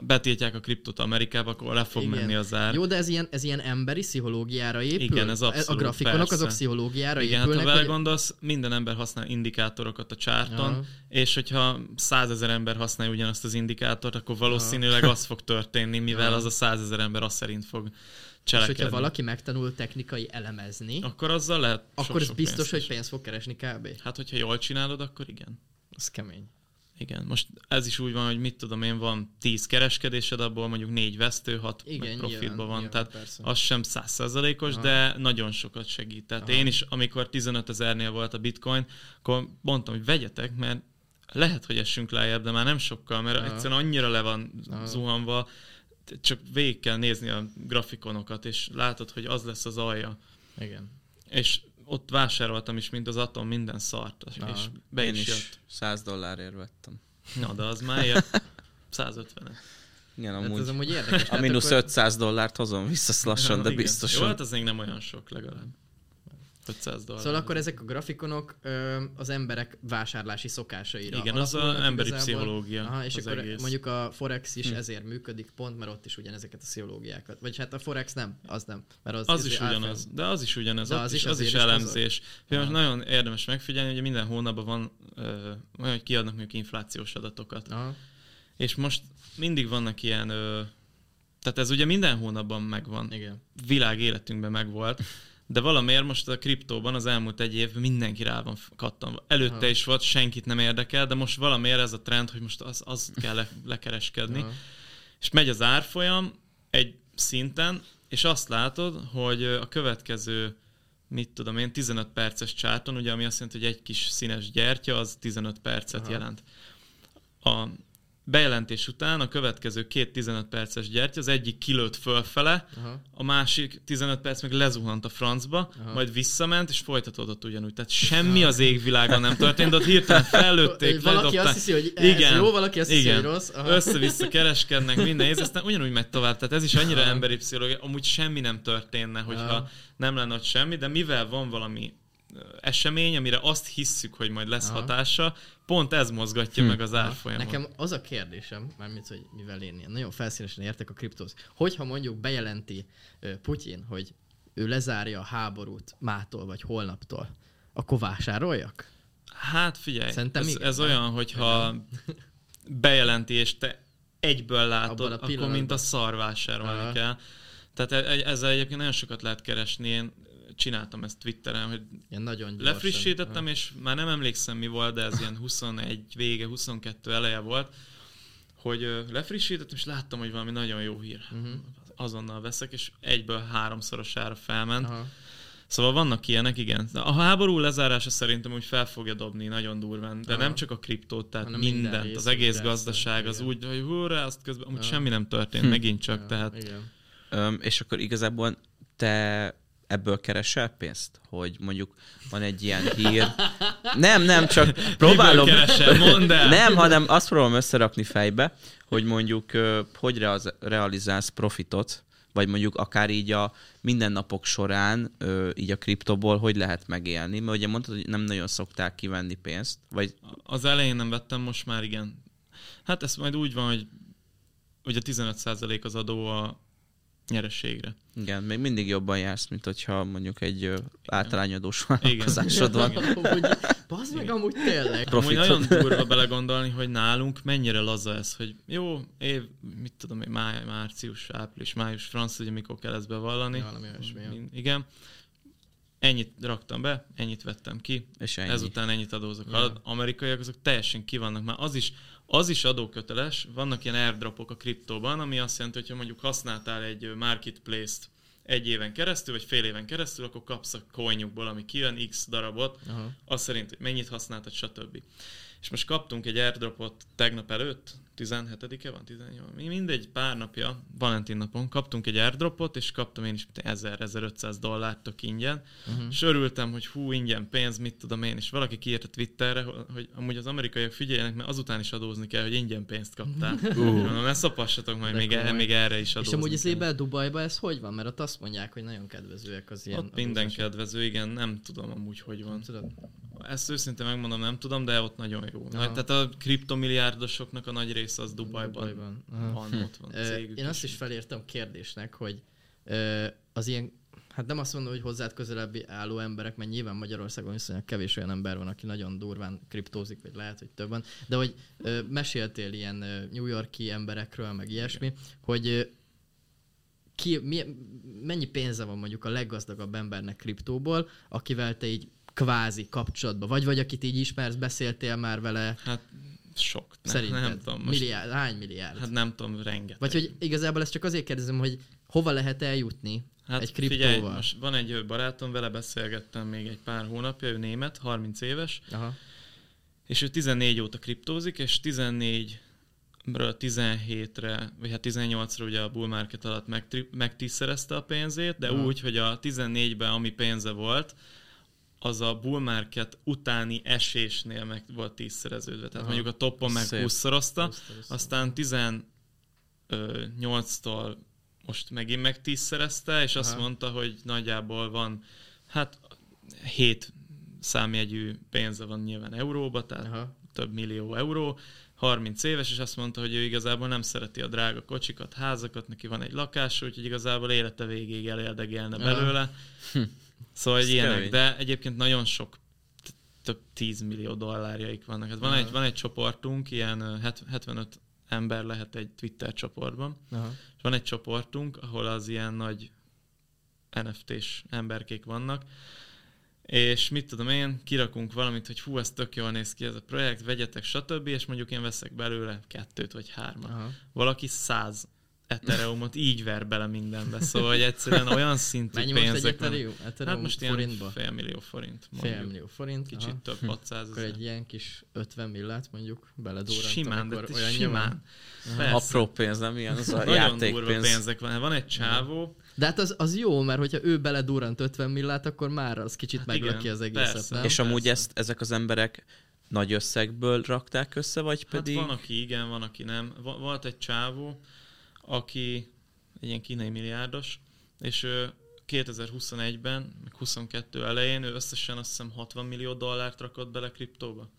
betiltják a kriptot Amerikába, akkor le fog Igen. menni az ár. Jó, de ez ilyen, ez ilyen emberi pszichológiára épül? Igen, ez A abszolút, grafikonok persze. azok pszichológiára Igen, hát ha épülnek, hogy... belegondolsz, minden ember használ indikátorokat a csárton, Aha. és hogyha százezer ember használja ugyanazt az indikátort, akkor valószínűleg az fog történni, mivel Aha. az a százezer ember azt szerint fog És cselekedni. hogyha valaki megtanul technikai elemezni, Akkor azzal lehet akkor ez sok-sok biztos, pénzt hogy pénzt fog keresni kb. Hát, hogyha jól csinálod, akkor igen. Az kemény. Igen, most ez is úgy van, hogy mit tudom én, van 10 kereskedésed, abból mondjuk négy vesztő, hat Igen, meg profitban nyilván, van, nyilván, tehát persze. az sem százszerzalékos, de nagyon sokat segít. Tehát Aha. én is, amikor 15 ezernél volt a bitcoin, akkor mondtam, hogy vegyetek, mert lehet, hogy essünk lejjebb, de már nem sokkal, mert Aha. egyszerűen annyira le van Aha. zuhanva, csak végig kell nézni a grafikonokat, és látod, hogy az lesz az alja. Igen. És ott vásároltam is, mint az Atom, minden szart, és Aha. be Én is is jött. 100 dollárért vettem. Na, de az már ilyen 150 Igen, Hát amúgy ez amúgy érdekes. a Tehát mínusz akkor- 500 dollárt hozom vissza lassan, de Igen. Jó, biztosan. hát az még nem olyan sok legalább. 500 dollár. Szóval akkor ezek a grafikonok ö, az emberek vásárlási szokásaira Igen, az alapulnak a emberi igazából. pszichológia. Aha, és az akkor egész. mondjuk a Forex is Hm. ezért működik pont, mert ott is ugyanezeket a pszichológiákat. Vagy hát a Forex nem, az nem. Mert az, Az ez is ugyanaz, de az is ugyanez, De az is, az is elemzés. Például nagyon érdemes megfigyelni, hogy minden hónapban van ö, olyan, hogy kiadnak mondjuk inflációs adatokat. Aha. És most mindig vannak ilyen, ö, tehát ez ugye minden hónapban megvan, Igen. világ életünkben megvolt, de valamiért most a kriptóban az elmúlt egy év mindenki rá van kattanva. Előtte Aha. is volt, senkit nem érdekel, de most valamiért ez a trend, hogy most az, az kell le, lekereskedni. Aha. És megy az árfolyam egy szinten, és azt látod, hogy a következő, mit tudom én, 15 perces csáton, ugye ami azt jelenti, hogy egy kis színes gyertya, az 15 percet Aha. jelent. A bejelentés után a következő két 15 perces gyertya, az egyik kilőtt fölfele, Aha. a másik 15 perc meg lezuhant a francba, Aha. majd visszament, és folytatódott ugyanúgy. Tehát semmi az égvilágon nem történt, de ott hirtelen fellőtték, valaki ledobták. azt hiszi, hogy ez Igen, jó, valaki azt hiszi, igen. hogy rossz. Aha. Össze-vissza kereskednek minden ész, aztán ugyanúgy megy tovább. Tehát ez is annyira Aha. emberi pszichológia, amúgy semmi nem történne, hogyha Aha. nem lenne ott semmi, de mivel van valami esemény, amire azt hisszük, hogy majd lesz Aha. hatása, pont ez mozgatja Hm. meg az árfolyamot. Nekem az a kérdésem, mármint, hogy mivel én ilyen nagyon felszínesen értek a kriptóz, hogyha mondjuk bejelenti Putyin, hogy ő lezárja a háborút mától vagy holnaptól, akkor vásároljak? Hát figyelj, Szerintem ez, igen, ez nem? olyan, hogyha bejelenti, és te egyből látod, a akkor mint a szar vásárolni kell. Tehát e- e- ezzel egyébként nagyon sokat lehet keresni. Én csináltam ezt Twitteren, hogy Ilyen nagyon gyorsan. lefrissítettem, és már nem emlékszem mi volt, de ez ilyen 21 vége, 22 eleje volt, hogy lefrissítettem, és láttam, hogy valami nagyon jó hír. Uh-huh. Azonnal veszek, és egyből háromszorosára felment. Aha. Szóval vannak ilyenek, igen. A háború lezárása szerintem úgy fel fogja dobni nagyon durván, de Aha. nem csak a kriptót, tehát Hanem minden mindent, részt, az egész persze, gazdaság az igen. úgy, hogy hurrá, azt közben, amúgy Aha. semmi nem történt, Hm. megint csak, Ja, tehát Igen. Öm, és akkor igazából te ebből keresel pénzt? Hogy mondjuk van egy ilyen hír. Nem, nem, csak próbálom. Keresel? Mondd el! Nem, hanem azt próbálom összerakni fejbe, hogy mondjuk hogy realizálsz profitot, vagy mondjuk akár így a mindennapok során, így a kriptoból, hogy lehet megélni, mert ugye mondtad, hogy nem nagyon szokták kivenni pénzt, vagy Az elején nem vettem, most már igen. Hát ez majd úgy van, hogy ugye 15% az adó a nyereségre. igen, még mindig jobban jársz, mint hogyha mondjuk egy ö, általányadós Igen. vállalkozásod van. Igen. Bazd meg amúgy tényleg. Amúgy nagyon durva belegondolni, hogy nálunk mennyire laza ez, hogy jó, év, mit tudom én, máj, március, április, május, franc, ugye mikor kell ezt bevallani. Valami olyasmi. Igen. Ennyit raktam be, ennyit vettem ki, És ennyi. ezután ennyit adózok. Ja. Az amerikaiak azok teljesen ki vannak, már az is, az is adóköteles, vannak ilyen airdropok a kriptóban, ami azt jelenti, hogy ha mondjuk használtál egy marketplace-t egy éven keresztül, vagy fél éven keresztül, akkor kapsz a coinjukból, ami kijön, x darabot, Aha. az szerint, hogy mennyit használtad, stb. És most kaptunk egy airdropot tegnap előtt, 17-e van, 18, mi- mindegy, pár napja, Valentin napon kaptunk egy airdropot, és kaptam én is 1000-1500 dollárt tök ingyen, Uh-huh. és örültem, hogy hú, ingyen pénz, mit tudom én, és valaki kiírta Twitterre, hogy amúgy az amerikaiak figyeljenek, mert azután is adózni kell, hogy ingyen pénzt kaptál. Mondom, ne szopassatok majd, De még, e- komoly. még erre is És adózni amúgy az ébe Dubajba ez hogy van? Mert ott azt mondják, hogy nagyon kedvezőek az ilyen Ott minden kedvező, igen, nem tudom amúgy, hogy van. Tudod? Ezt őszintén megmondom, nem tudom, de ott nagyon jó. Aha. Nagy, tehát a kriptomilliárdosoknak a nagy része az Dubajban, Dubajban. Aha. van, ott van. Ö, cégük Én azt is felírtam kérdésnek, hogy az ilyen, hát nem azt mondom, hogy hozzád közelebbi álló emberek, mert nyilván Magyarországon viszonylag kevés olyan ember van, aki nagyon durván kriptózik, vagy lehet, hogy több van, de hogy meséltél ilyen New Yorki emberekről, meg ilyesmi, hogy ö, ki, mi, mennyi pénze van mondjuk a leggazdagabb embernek kriptóból, akivel te így kvázi kapcsolatban vagy, vagy akit így ismersz, beszéltél már vele, Hát sok. Nem, szerinted? nem tudom. Most, Milliárd, hány milliárd? hát nem tudom, rengeteg. Vagy hogy igazából ezt csak azért kérdezem, hogy hova lehet eljutni Hát egy figyelj, kriptóval? most van egy barátom, vele beszélgettem még egy pár hónapja, ő német, 30 éves, Aha. és ő 14 óta kriptózik, és 14 ről 17-re, vagy hát 18-ra ugye a bull market alatt megtízszerezte a pénzét, de Aha. úgy, hogy a 14-ben ami pénze volt, az a bull market utáni esésnél meg volt tízszereződve. Tehát Aha. mondjuk a toppon meg Szép. 20-szorozta, Húszszorozta. aztán 18-tól most megint meg tízszerezte, és azt Aha. mondta, hogy nagyjából van, hát 7 számjegyű pénze van nyilván euróba, tehát Aha. több millió euró, 30 éves, és azt mondta, hogy ő igazából nem szereti a drága kocsikat, házakat, neki van egy lakás, úgyhogy igazából élete végéig elérdegélne belőle. Szóval Ez ilyenek, kemény. de egyébként nagyon sok több 10 millió dollárjaik vannak. Hát van, Aha. egy, van egy csoportunk, ilyen ö, het- 75 ember lehet egy Twitter csoportban, Aha. és van egy csoportunk, ahol az ilyen nagy NFT-s emberkék vannak, és mit tudom én, kirakunk valamit, hogy hú, ez tök jól néz ki ez a projekt, vegyetek, stb., és mondjuk én veszek belőle kettőt vagy hármat. Aha. Valaki száz Ethereumot így ver bele mindenbe, szóval hogy egyszerűen olyan szintű Mennyi most egy pénzek van. Ethereum? Ethereum Hát most ilyen forintba? fél millió forint. Fél Mondjuk. millió forint. Kicsit aha. több, 600 Akkor ezer. egy ilyen kis 50 millát mondjuk beledórant, Simán, de olyan simán. Apró pénz, nem ilyen az a Nagyon durva pénzek van. Van egy csávó, De hát az, az jó, mert hogyha ő beledurrant 50 millát, akkor már az kicsit Hát meglöki az egészet, persze. nem? És amúgy Persze. ezt, ezek az emberek nagy összegből rakták össze, vagy Hát pedig... van, aki igen, van, aki nem. Volt egy csávó, aki egy ilyen kínai milliárdos, és ő 2021-ben, meg 22 elején ő összesen azt hiszem 60 millió dollárt rakott bele kriptóba.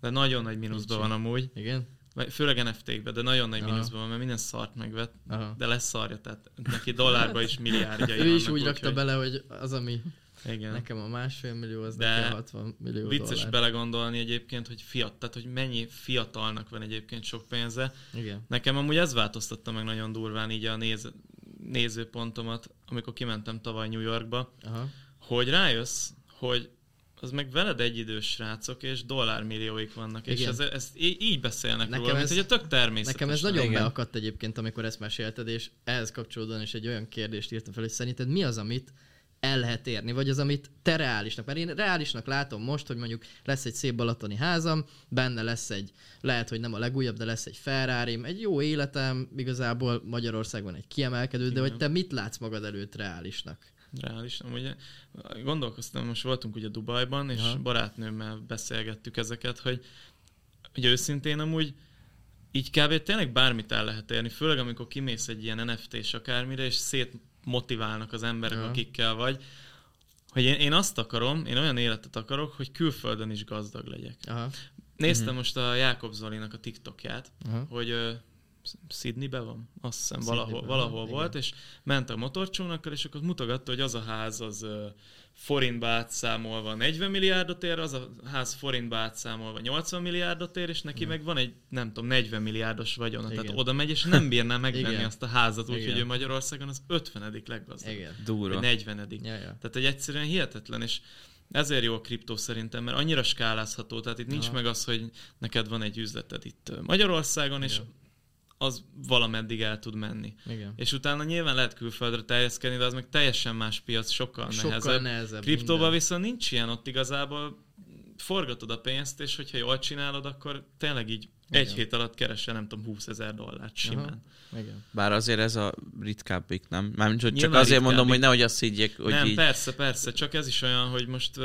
De nagyon nagy mínuszban van amúgy, Igen? főleg NFT-kbe, de nagyon nagy Aha. mínuszban van, mert minden szart megvett, Aha. de lesz szarja, tehát neki dollárba is milliárdjai Ő is úgy rakta úgyhogy- bele, hogy az, ami Igen. nekem a másfél millió, az De neki a 60 millió Vicces dollár. belegondolni egyébként, hogy fiat, tehát hogy mennyi fiatalnak van egyébként sok pénze. Igen. Nekem amúgy ez változtatta meg nagyon durván így a néz, nézőpontomat, amikor kimentem tavaly New Yorkba, Aha. hogy rájössz, hogy az meg veled egyidős srácok, és dollármillióik vannak, és Igen. ez, ezt í- így beszélnek Nekem róla, mint ez- hogy a tök természetes. Nekem ez nagyon Igen. beakadt egyébként, amikor ezt mesélted, és ehhez kapcsolódóan is egy olyan kérdést írtam fel, hogy szerinted mi az, amit el lehet érni, vagy az, amit te reálisnak, mert én reálisnak látom most, hogy mondjuk lesz egy szép balatoni házam, benne lesz egy, lehet, hogy nem a legújabb, de lesz egy ferrari egy jó életem, igazából Magyarországon egy kiemelkedő, de hogy te mit látsz magad előtt reálisnak? Reális. Ugye, gondolkoztam, most voltunk ugye Dubajban, és Aha. barátnőmmel beszélgettük ezeket, hogy, hogy őszintén amúgy így kb. tényleg bármit el lehet érni, főleg amikor kimész egy ilyen NFT-s akármire, és szétmotiválnak az emberek, Aha. akikkel vagy, hogy én, én azt akarom, én olyan életet akarok, hogy külföldön is gazdag legyek. Aha. Néztem most a Jákob Zolinak a TikTokját, Aha. hogy ö, Sydneybe van, azt hiszem Sydneyben valahol, van, valahol igen. volt, és ment a motorcsónakkal, és akkor mutatta, hogy az a ház az ö, forintba átszámolva 40 milliárdot ér, az a ház forintba átszámolva 80 milliárdot ér, és neki meg van egy, nem tudom, 40 milliárdos vagyona. Igen. Tehát oda megy, és nem bírná megvenni Igen. azt a házat, úgyhogy ő Magyarországon az 50. leggazdagabb. Igen. Durva. Vagy 40. Ja, ja. Tehát egy egyszerűen hihetetlen, és ezért jó a kriptó szerintem, mert annyira skálázható, tehát itt nincs Aha. meg az, hogy neked van egy üzleted itt Magyarországon, és. Az valameddig el tud menni. Igen. És utána nyilván lehet külföldre terjeszkedni, de az meg teljesen más piac, sokkal, Sokkal nehezebb. nehezebb. Kriptóban minden. viszont nincs ilyen, ott igazából forgatod a pénzt, és hogyha jól csinálod, akkor tényleg így egy Igen. hét alatt keresel, nem tudom, 20 ezer dollárt simán. Igen. Bár azért ez a ritkábbik, nem? Mármint, hogy csak Nyilván azért mondom, hogy nehogy azt higgyék, hogy nem, így... persze, persze, csak ez is olyan, hogy most uh,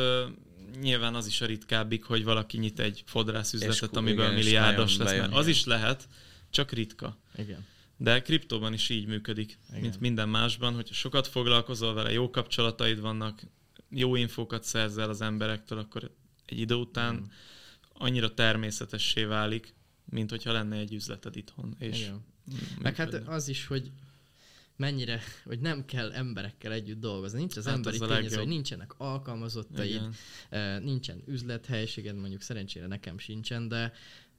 nyilván az is a ritkábbik, hogy valaki nyit egy fodrászüzletet, ku- amiből igen, és milliárdos lesz, mert az is lehet, csak ritka. Igen. De kriptóban is így működik, Igen. mint minden másban, hogyha sokat foglalkozol vele, jó kapcsolataid vannak, jó infókat szerzel az emberektől, akkor egy idő után Mm. annyira természetessé válik, mint hogyha lenne egy üzleted itthon. És Igen. Meg hát az is, hogy mennyire, hogy nem kell emberekkel együtt dolgozni. Nincs az Hát emberi az tényező, hogy nincsenek alkalmazottaid, Igen. eh, nincsen üzlethelyiséged, mondjuk szerencsére nekem sincsen, de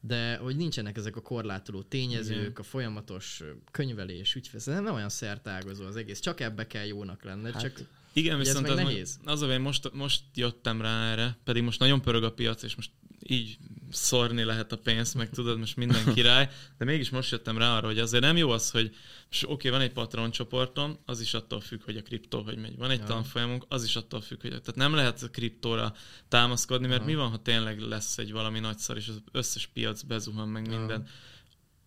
de hogy nincsenek ezek a korlátoló tényezők, Igen. a folyamatos könyvelés, ügyfél, nem olyan szertágazó az egész, csak ebbe kell jónak lenned, Hát, csak Igen, viszont az, nehéz. Az baj, most, most jöttem rá erre, pedig most nagyon pörög a piac, és most így szórni lehet a pénzt, meg tudod, most minden király, de mégis most jöttem rá arra, hogy azért nem jó az, hogy oké, van egy Patreon csoportom, az is attól függ, hogy a kriptó hogy megy. Van egy Ja. tanfolyamunk, az is attól függ, hogy tehát nem lehet a kriptóra támaszkodni, mert Aha. mi van, ha tényleg lesz egy valami nagyszar, és az összes piac bezuhan meg minden.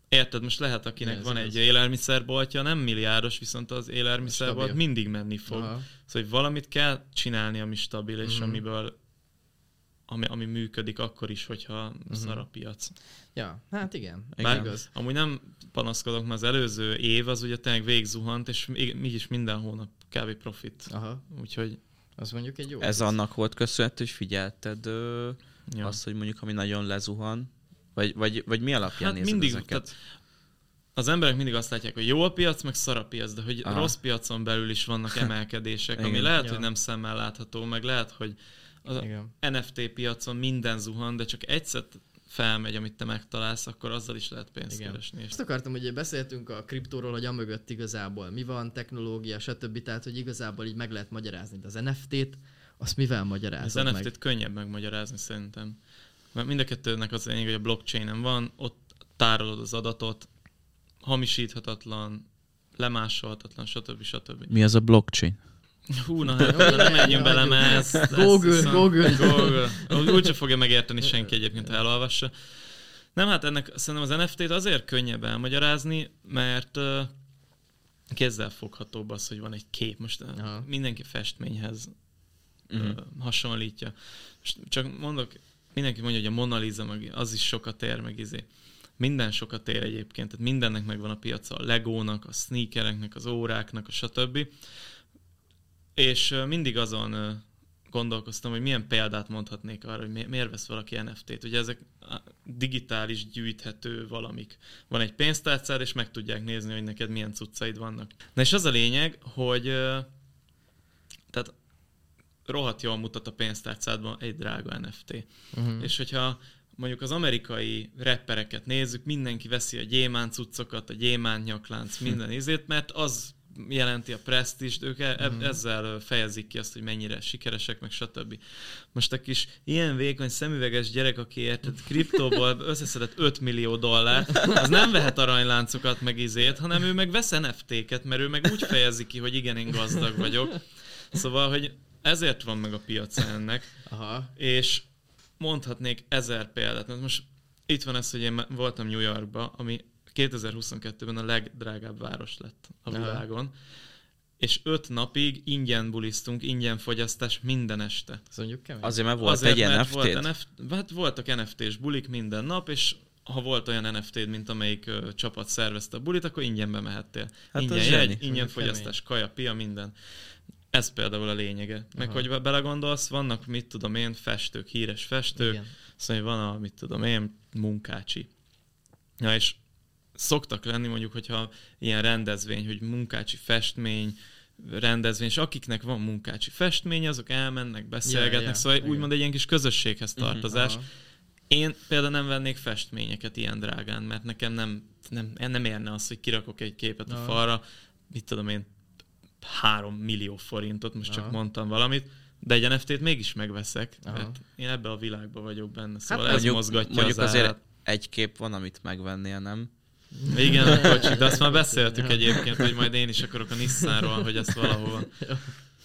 Érted, most lehet, akinek Ez van igaz. egy élelmiszerboltja, nem milliárdos, viszont az élelmiszerbolt Stabil. mindig menni fog. Aha. Szóval hogy valamit kell csinálni, ami stabil, és Mhm. amiből ami, ami működik akkor is, hogyha uh-huh. szar a piac. Ja, hát igen. Bár igaz. amúgy nem panaszkodok, mert az előző év az ugye tényleg végzuhant, és mégis minden hónap kb. profit. Aha. Úgyhogy... Az mondjuk egy jó. Ez az. annak volt köszönhető, hogy figyelted ö, ja. azt, hogy mondjuk ami nagyon lezuhan, vagy, vagy, vagy mi alapján hát mindig, ezeket? Tehát az emberek mindig azt látják, hogy jó a piac, meg szar a piac, de hogy Aha. rossz piacon belül is vannak emelkedések, ami lehet, ja. hogy nem szemmel látható, meg lehet, hogy az Igen. NFT piacon minden zuhan, de csak egyszer felmegy, amit te megtalálsz, akkor azzal is lehet pénzt Igen. keresni. Azt akartam, hogy beszéltünk a kriptóról, hogy amögött igazából mi van, technológia, stb. Tehát, hogy igazából így meg lehet magyarázni, de az NFT-t, azt mivel magyarázod Az NFT-t könnyebb megmagyarázni szerintem. Mert mind a kettőnek az lényeg, hogy a blockchain van, ott tárolod az adatot, hamisíthatatlan, lemásolhatatlan, stb. stb. Mi az a blockchain? Hú, na, hát, nem menjünk bele, mert ezt, Google, ezt Google. Google. Úgyse fogja megérteni senki egyébként, ha elolvassa. Nem, hát ennek szerintem az NFT-t azért könnyebb elmagyarázni, mert uh, kézzel foghatóbb az, hogy van egy kép. Most Aha. mindenki festményhez uh-huh. uh, hasonlítja. Most csak mondok, mindenki mondja, hogy a Mona Lisa, meg az is sokat ér, meg izé. Minden sokat ér egyébként, tehát mindennek megvan a piaca, a Legónak, a sneakereknek, az óráknak, a stb. És mindig azon gondolkoztam, hogy milyen példát mondhatnék arra, hogy miért vesz valaki NFT-t. Ugye ezek digitális gyűjthető valamik. Van egy pénztárcád, és meg tudják nézni, hogy neked milyen cuccaid vannak. Na és az a lényeg, hogy tehát rohadt jól mutat a pénztárcádban egy drága NFT. Uh-huh. Mhm. És hogyha mondjuk az amerikai rappereket nézzük, mindenki veszi a gyémánt cuccokat, a gyémánt nyaklánc, minden izét, mert az jelenti a presztist, ők e- mm. ezzel fejezik ki azt, hogy mennyire sikeresek, meg stb. Most a kis ilyen vékony szemüveges gyerek, aki érted, kriptóból összeszedett 5 millió dollár, az nem vehet aranyláncokat meg izét, hanem ő meg vesz NFT-ket, mert ő meg úgy fejezi ki, hogy igen, én gazdag vagyok. Szóval, hogy ezért van meg a piac ennek. Aha. És mondhatnék ezer példát. Most itt van ez, hogy én voltam New Yorkba, ami 2022-ben a legdrágább város lett a világon. És öt napig ingyen bulisztunk, ingyen fogyasztás minden este. Ez mondjuk kemény. Azért, mert volt Azért, egy NFT. Volt NFT hát voltak NFT-s bulik minden nap, és ha volt olyan NFT-d, mint amelyik ö, csapat szervezte a bulit, akkor ingyen bemehettél. Hát ingyen jegy, ingyen fogyasztás, kemény. kaja, pia, minden. Ez például a lényege. Meg Aha. hogy belegondolsz, vannak, mit tudom én, festők, híres festők, Igen. szóval van a, mit tudom én, munkácsi. Ja, és szoktak lenni mondjuk, hogyha ilyen rendezvény, hogy munkácsi festmény, rendezvény, és akiknek van munkácsi festmény, azok elmennek, beszélgetnek, yeah, yeah, szóval yeah. úgymond egy ilyen kis közösséghez mhm, tartozás. Uh-huh, Én például nem vennék festményeket ilyen drágán, mert nekem nem, nem, nem érne az, hogy kirakok egy képet uh-huh. a falra, mit tudom én, három millió forintot, most uh-huh. csak mondtam valamit, de egy NFT-t mégis megveszek, uh-huh. mert én ebbe a világba vagyok benne, szóval hát ez mondjuk, mozgatja mondjuk az azért egy kép van, amit megvennél, nem? Igen, a kocsik, de azt már beszéltük egyébként, hogy majd én is akarok a Nissanról, hogy ezt valahova,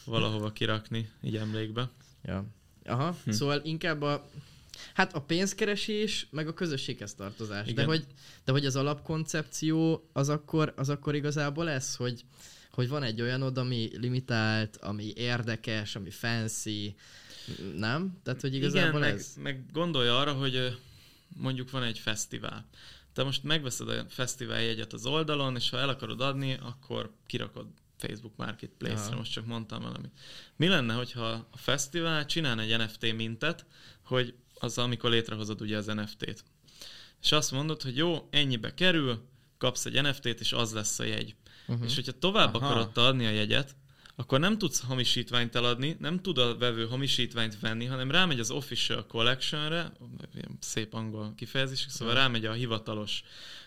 valahova kirakni, így emlékbe. Ja. Aha, hm. szóval inkább a, hát a pénzkeresés, meg a közösséghez tartozás. Igen. De hogy, de hogy az alapkoncepció az akkor, az akkor igazából ez, hogy, hogy van egy olyanod, ami limitált, ami érdekes, ami fancy, nem? Tehát, hogy igazából Igen, ez... meg, meg gondolja arra, hogy mondjuk van egy fesztivál te most megveszed a fesztivál jegyet az oldalon, és ha el akarod adni, akkor kirakod Facebook Marketplace-re, most csak mondtam valamit. Mi lenne, hogyha a fesztivál csinálna egy NFT mintet, hogy az, amikor létrehozod ugye az NFT-t. És azt mondod, hogy jó, ennyibe kerül, kapsz egy NFT-t, és az lesz a jegy. Uh-huh. És hogyha tovább Aha. akarod adni a jegyet, akkor nem tudsz hamisítványt eladni, nem tud a vevő hamisítványt venni, hanem rámegy az Official Collection-re, szép angol kifejezés, szóval ja. rámegy a hivatalos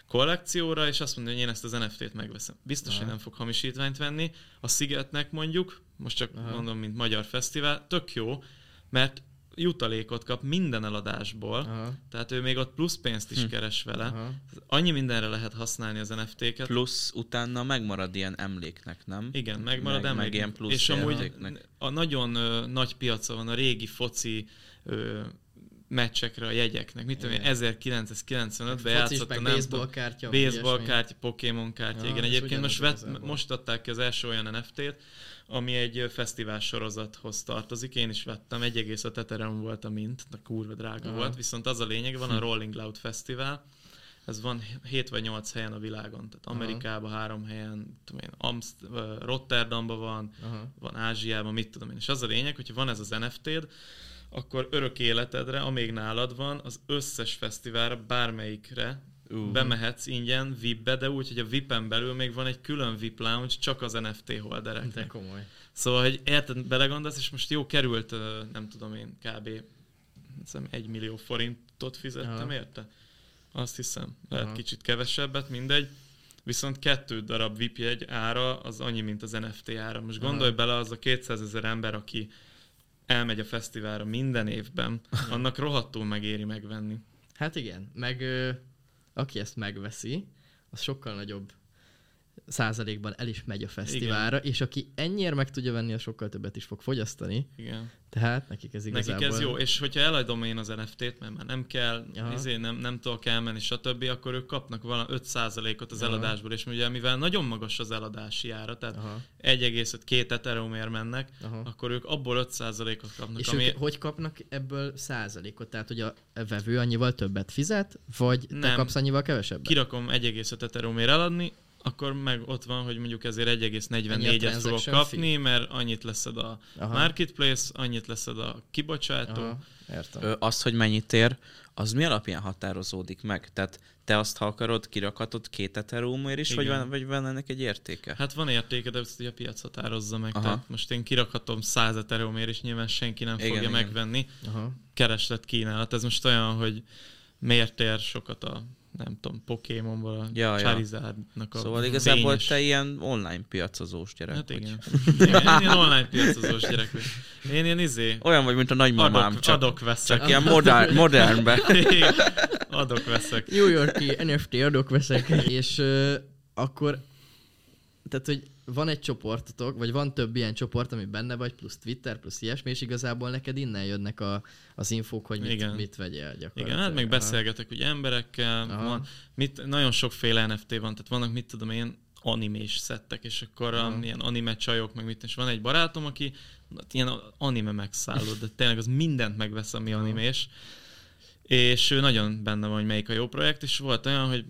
kollekcióra, és azt mondja, hogy én ezt az NFT-t megveszem. Biztos, ja. hogy nem fog hamisítványt venni. A Szigetnek mondjuk, most csak Aha. mondom, mint magyar fesztivál, tök jó, mert jutalékot kap minden eladásból, Aha. tehát ő még ott plusz pénzt is hm. keres vele. Aha. Annyi mindenre lehet használni az NFT-ket. Plusz utána megmarad ilyen emléknek, nem? Igen, megmarad meg, emléknek. Meg ilyen plusz És amúgy a nagyon ö, nagy piaca van a régi foci ö, meccsekre a jegyeknek. Mit tudom én, Igen. 1995-ben Focis, játszott a nem baseball kártya. baseball kártya, Pokémon kártya, Ja, igen. Egyébként most, vett, most adták ki az első olyan NFT-t, ami egy fesztivál sorozathoz tartozik. Én is vettem, 1,5 Ethereum volt a mint, de kurva drága Aha. volt, viszont az a lényeg, van a Rolling Loud Fesztivál, ez van 7 vagy 8 helyen a világon, tehát Aha. Amerikában három helyen, tudom én, Amst- Rotterdamban van, Aha. van Ázsiában, mit tudom én. És az a lényeg, hogyha van ez az NFT-d, akkor örök életedre, amíg nálad van, az összes fesztiválra, bármelyikre Ú. bemehetsz ingyen VIP-be, de úgy, hogy a VIP-en belül még van egy külön VIP lounge csak az NFT De holdereknek. komoly. Szóval, hogy érted, belegondolsz, és most jó került, nem tudom én, kb. hiszem, egy millió forintot fizettem Aha. érte. Azt hiszem. Lehet Aha. kicsit kevesebbet, mindegy. Viszont kettő darab VIP jegy ára az annyi, mint az NFT ára. Most Aha. gondolj bele, az a 200 ezer ember, aki elmegy a fesztiválra minden évben, annak rohadtul megéri megvenni. Hát igen, meg aki ezt megveszi, az sokkal nagyobb százalékban el is megy a fesztiválra, és aki ennyire meg tudja venni, az sokkal többet is fog fogyasztani. Igen. Tehát nekik ez igazából... Nekik ez jó, és hogyha eladom én az NFT-t, mert már nem kell, Aha. izé, nem, nem tudok elmenni, stb., akkor ők kapnak valami 5%-ot az Aha. eladásból, és ugye mivel nagyon magas az eladási ára, tehát Aha, 1,5-2 ethereumért mennek, aha. akkor ők abból 5%-ot kapnak, És ami ők hogy kapnak ebből százalékot? Tehát, hogy a vevő annyival többet fizet, vagy te Nem. kapsz annyival kevesebbet? kirakom 1,5 ethereumért eladni, akkor meg ott van, hogy mondjuk ezért Annyi a 1,44-et fogok kapni, mert annyit leszed a Aha. marketplace, annyit leszed a kibocsátó, Aha, értem. Ö, az, hogy mennyit ér, az mi alapján határozódik meg? Tehát te azt, ha akarod, kirakhatod két ethereumért is, vagy van, vagy van ennek egy értéke? Hát van értéke, de ezt ugye a piac határozza meg. Aha. Tehát most én kirakhatom 100 ethereumért, és nyilván senki nem Igen, fogja igen. megvenni. Aha. Kereslet kínálat. Ez most olyan, hogy miért ér sokat a nem tudom, Pokémonból a Ja, ja. Charizardnak a Szóval igazából fényes- te ilyen online piacozós gyerek Hát vagy. igen. igen. Én online piacozós gyerek vagyok. Én ilyen izé, Olyan vagy, mint a nagymamám, adok, csak, adok veszek. csak ilyen modern, modernbe. Igen. adok veszek. New Yorki NFT adok veszek, és uh, akkor, tehát, hogy van egy csoportotok, vagy van több ilyen csoport, ami benne vagy, plusz Twitter, plusz ilyesmi, és igazából neked innen jönnek a, az infók, hogy mit, Igen. mit vegyél gyakorlatilag. Igen, hát meg beszélgetek ugye emberekkel, Aha. van, mit, nagyon sokféle NFT van, tehát vannak, mit tudom én, animés szettek, és akkor Aha. um, ilyen anime csajok, meg mit, és van egy barátom, aki hát ilyen anime megszálló, de tényleg az mindent megvesz, ami Aha. animés, és ő nagyon benne van, hogy melyik a jó projekt, és volt olyan, hogy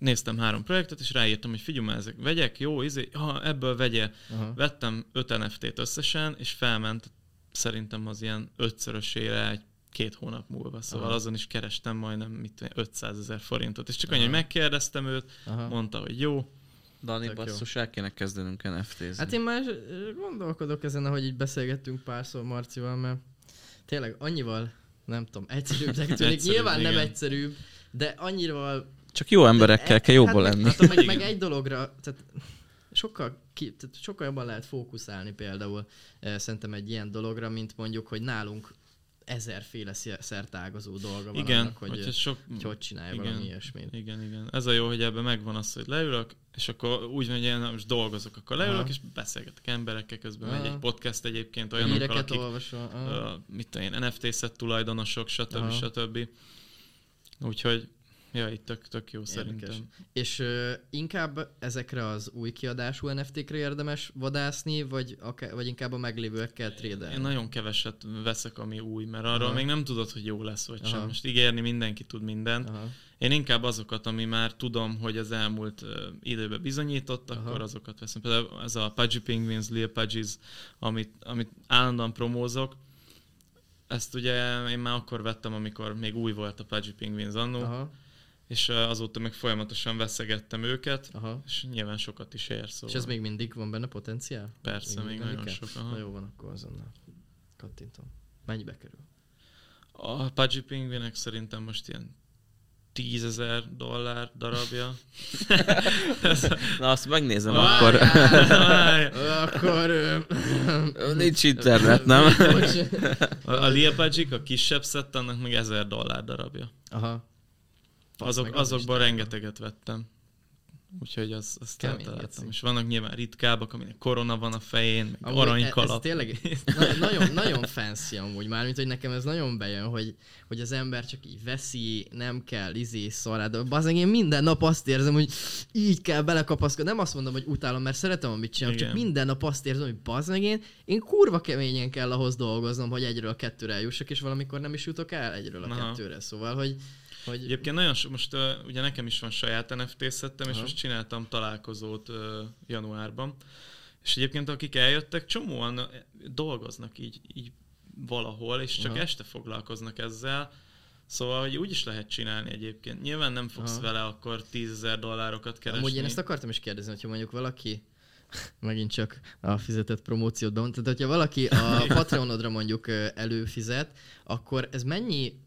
néztem három projektet, és ráírtam, hogy figyelj ezek vegyek, jó, izé, ha ebből vegye. Aha. Vettem 5 NFT-t összesen, és felment szerintem az ilyen ötszörösére egy két hónap múlva, szóval Aha. azon is kerestem majdnem mit tudom én, 500 ezer forintot, és csak annyi, hogy megkérdeztem őt, Aha. mondta, hogy jó, Dani, Tök jó. basszus, el kéne kezdenünk NFT-zni. Hát én már gondolkodok ezen, ahogy így beszélgettünk párszor Marcival, mert tényleg annyival, nem tudom, egyszerűbbnek tűnik. Egyszerűbb, Nyilván nem igen. egyszerűbb, de annyival Csak jó emberekkel kell jobban hát lenni. Meg, meg, meg egy dologra, tehát sokkal, ki, tehát sokkal jobban lehet fókuszálni például eh, szerintem egy ilyen dologra, mint mondjuk, hogy nálunk ezerféle szer- szertágazó dolga van igen, annak, hogy, sok... hogy hogy csinálj igen. valami ilyesmit. Igen, igen. Ez a jó, hogy ebben megvan az, hogy leülök, és akkor úgy van, hogy én most dolgozok, akkor leülök, Aha. és beszélgetek emberekkel, közben Aha. megy egy podcast egyébként olyanokkal, Híreket akik olvasol. aha. uh, mit tudom én, NFT-szet tulajdonosok, stb. Aha. stb. Úgyhogy, ja, itt tök, tök jó Érdekes. szerintem. És ö, inkább ezekre az új kiadású NFT-kre érdemes vadászni, vagy, akár, vagy inkább a meglévőekkel trédelni? Én nagyon keveset veszek, ami új, mert arról Aha. még nem tudod, hogy jó lesz vagy sem. Aha. Most ígérni mindenki tud mindent. Aha. Én inkább azokat, ami már tudom, hogy az elmúlt uh, időben bizonyított, Aha. akkor azokat veszem. Például ez a Pudgy Penguins, Lil Pudgies, amit, amit állandóan promózok, ezt ugye én már akkor vettem, amikor még új volt a Pudgy Penguins annó, Aha. És azóta meg folyamatosan veszegettem őket, Aha. és nyilván sokat is ér, szóval És ez még mindig van benne potenciál? persze, még venni nagyon kell? sok. Na Aha. jó van, akkor azonnal. Kattintom. Mennyibe kerül? A Pudgy Penguinek szerintem most ilyen 10 ezer dollár darabja. Na, azt megnézem Várjál. akkor. Várjál. akkor... Nincs internet, nem? A, Lil Pudgy, a kisebb szett, annak meg 1000 dollár darabja. Aha. Azok, meg, az is azokban rengeteget vettem. Úgyhogy az, azt eltaláltam. És vannak nyilván ritkábbak, aminek korona van a fején, meg Amúgy e- aranykalap. Ez tényleg na- nagyon, nagyon fancy amúgy már, mint hogy nekem ez nagyon bejön, hogy, hogy az ember csak így veszi, nem kell izé szará, de bazdmeg én minden nap azt érzem, hogy így kell belekapaszkodni. Nem azt mondom, hogy utálom, mert szeretem, amit csinálok, csak Igen. minden nap azt érzem, hogy bazdmeg én, én kurva keményen kell ahhoz dolgoznom, hogy egyről a kettőre eljussak, és valamikor nem is jutok el egyről a Aha. kettőre. Szóval, hogy, hogy Egyébként nagyon so, most uh, ugye nekem is van saját NFT szettem, és most csináltam találkozót uh, januárban. És egyébként akik eljöttek, csomóan dolgoznak így, így valahol, és csak Aha. este foglalkoznak ezzel. Szóval, hogy úgy is lehet csinálni egyébként. Nyilván nem fogsz Aha. vele akkor 10 ezer dollárokat keresni. Amúgy én ezt akartam is kérdezni, hogyha mondjuk valaki, megint csak a fizetett promóciót bemondtad, tehát hogyha valaki a Patreonodra mondjuk előfizet, akkor ez mennyi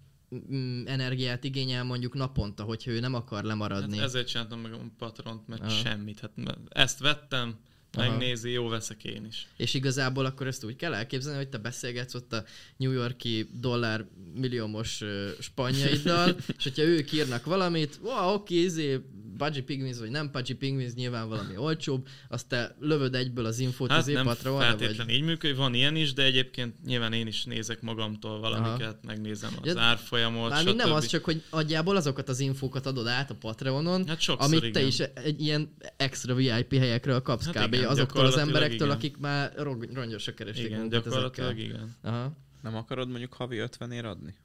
energiát igényel mondjuk naponta, hogyha ő nem akar lemaradni? Hát ezért csináltam meg a patront, mert Aha. semmit. Hát ezt vettem, Aha. megnézi, jó veszek én is. És igazából akkor ezt úgy kell elképzelni, hogy te beszélgetsz ott a New Yorki dollár milliómos ö, spanyaiddal, és hogyha ők írnak valamit, wow, oké, izé, Pudgy Pigmins, vagy nem Pudgy Pigmins, nyilván valami olcsóbb, azt te lövöd egyből az infót Hát izé nem Patreonra, feltétlenül így működik, van ilyen is, de egyébként nyilván én is nézek magamtól valamiket, megnézem az Ja, árfolyamot, Mármint nem az, csak hogy adjából azokat az infókat adod át a Patreonon, Hát amit te igen. is egy ilyen extra VIP helyekről kapsz hát kb. igen, azoktól az emberektől, igen. akik már rongyosra keresték Igen, magukat gyakorlatilag ezekkel. igen. Aha. Nem akarod mondjuk havi 50 ér adni?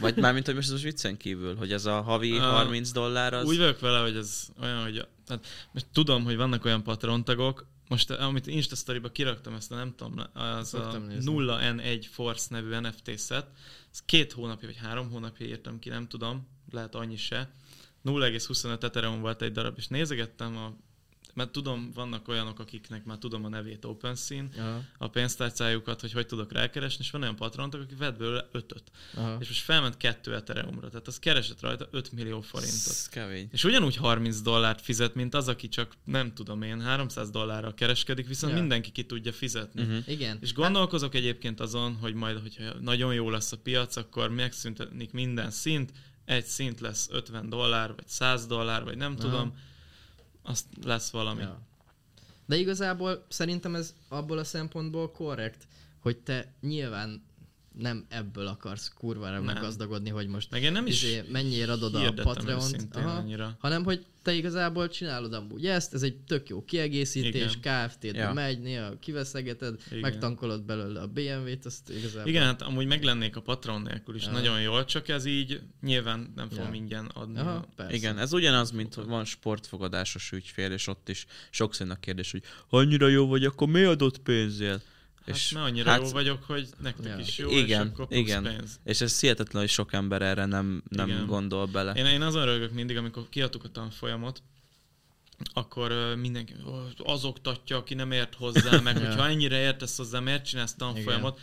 Vagy mármint, hogy most az viccen kívül, hogy ez a havi Ah, 30 dollár az... Úgy vagyok vele, hogy ez olyan, hogy hát most tudom, hogy vannak olyan patrontagok, most amit Insta Story-ba kiraktam ezt, a nem tudom, az a Szoktam nézni. 0N1 Force nevű NFT set, ez két hónapja vagy három hónapja írtam ki, nem tudom, lehet annyi se. 0,25 Ethereum volt egy darab, és nézegettem a mert tudom, vannak olyanok, akiknek már tudom a nevét OpenSea, Aha. a pénztárcájukat, hogy hogy tudok rákeresni, és van olyan patrontok, aki vett belőle ötöt. Aha. És most felment kettő Ethereumra, tehát az keresett rajta 5 millió forintot. Ez kemény. És ugyanúgy 30 dollárt fizet, mint az, aki csak nem tudom én, 300 dollárral kereskedik, viszont Ja. mindenki ki tudja fizetni. Mhm. Igen. És gondolkozok egyébként azon, hogy majd, hogyha nagyon jó lesz a piac, akkor megszüntetik minden szint, egy szint lesz 50 dollár, vagy 100 dollár, vagy nem Aha. tudom, azt lesz valami. Ja. De igazából szerintem ez abból a szempontból korrekt, hogy te nyilván nem ebből akarsz kurvára Nem. meggazdagodni, hogy most Meg én nem is izé, mennyire adod a Patreont, aha, annyira. hanem hogy te igazából csinálod amúgy ezt, ez egy tök jó kiegészítés. KFT-t Ja. megy, néha kiveszegeted, Igen. megtankolod belőle a BMW-t, azt igazából... Igen, hát amúgy meglennék a patron nélkül is Ja. nagyon jól, csak ez így nyilván nem fogom Ja. ingyen adni. Aha, a- persze. Igen, ez ugyanaz, mint hogy van sportfogadásos ügyfél, és ott is sokszor a kérdés, hogy annyira jó vagy, akkor mi adott pénzért? Hát és, annyira hát- jó vagyok, hogy nektek Ja. is jó, Igen, és akkor igen. pénz. és ez hihetetlen, hogy sok ember erre nem, nem Igen. gondol bele. Én, én azon rögök mindig, amikor kiadtuk a tanfolyamot, akkor mindenki "Ó, az oktatja, aki nem ért hozzá, meg Ja. hogyha ennyire értesz hozzá, miért csinálsz tanfolyamot?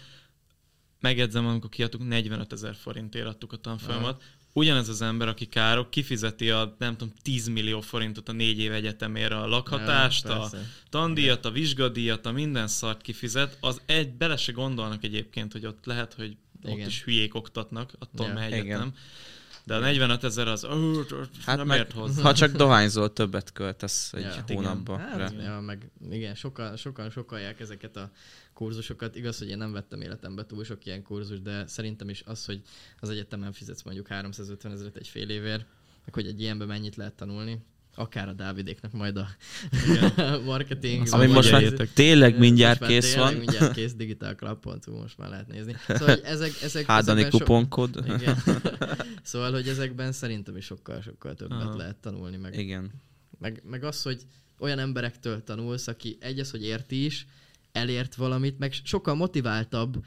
Megjegyzem, amikor kiadtuk 45 ezer forintért adtuk a tanfolyamot, ugyanez az ember, aki károk, kifizeti a nem tudom 10 millió forintot a négy év egyetemére a lakhatást, Ja, a tandíjat, a vizsgadíjat, a minden szart kifizet, az egy, bele se gondolnak egyébként, hogy ott lehet, hogy ott Igen. is hülyék oktatnak, attól Ja. ja. egyetem. Igen. De a 45 ezer az, ö, Hát nem meg, ért hozzá. ha csak dohányzol, többet költesz egy Ja, ja, igen. Hát, ja, meg igen, sokan, sokan sokalják ezeket a kurzusokat. Igaz, hogy én nem vettem életembe túl sok ilyen kurzus, de szerintem is az, hogy az egyetemen fizetsz mondjuk 350 ezeret egy fél évért, meg hogy egy ilyenben mennyit lehet tanulni, akár a Dávidéknek majd a marketing. Ami most már tényleg mindjárt most kész tényleg van. mindjárt kész, digitalclub.hu, most már lehet nézni. Szóval, ezek, ezek, Hádani so- kuponkod. Igen. szóval, hogy ezekben szerintem is sokkal-sokkal többet Aha. lehet tanulni, meg Igen. meg, meg az, hogy olyan emberektől tanulsz, aki egy az, hogy érti is, elért valamit, meg sokkal motiváltabb,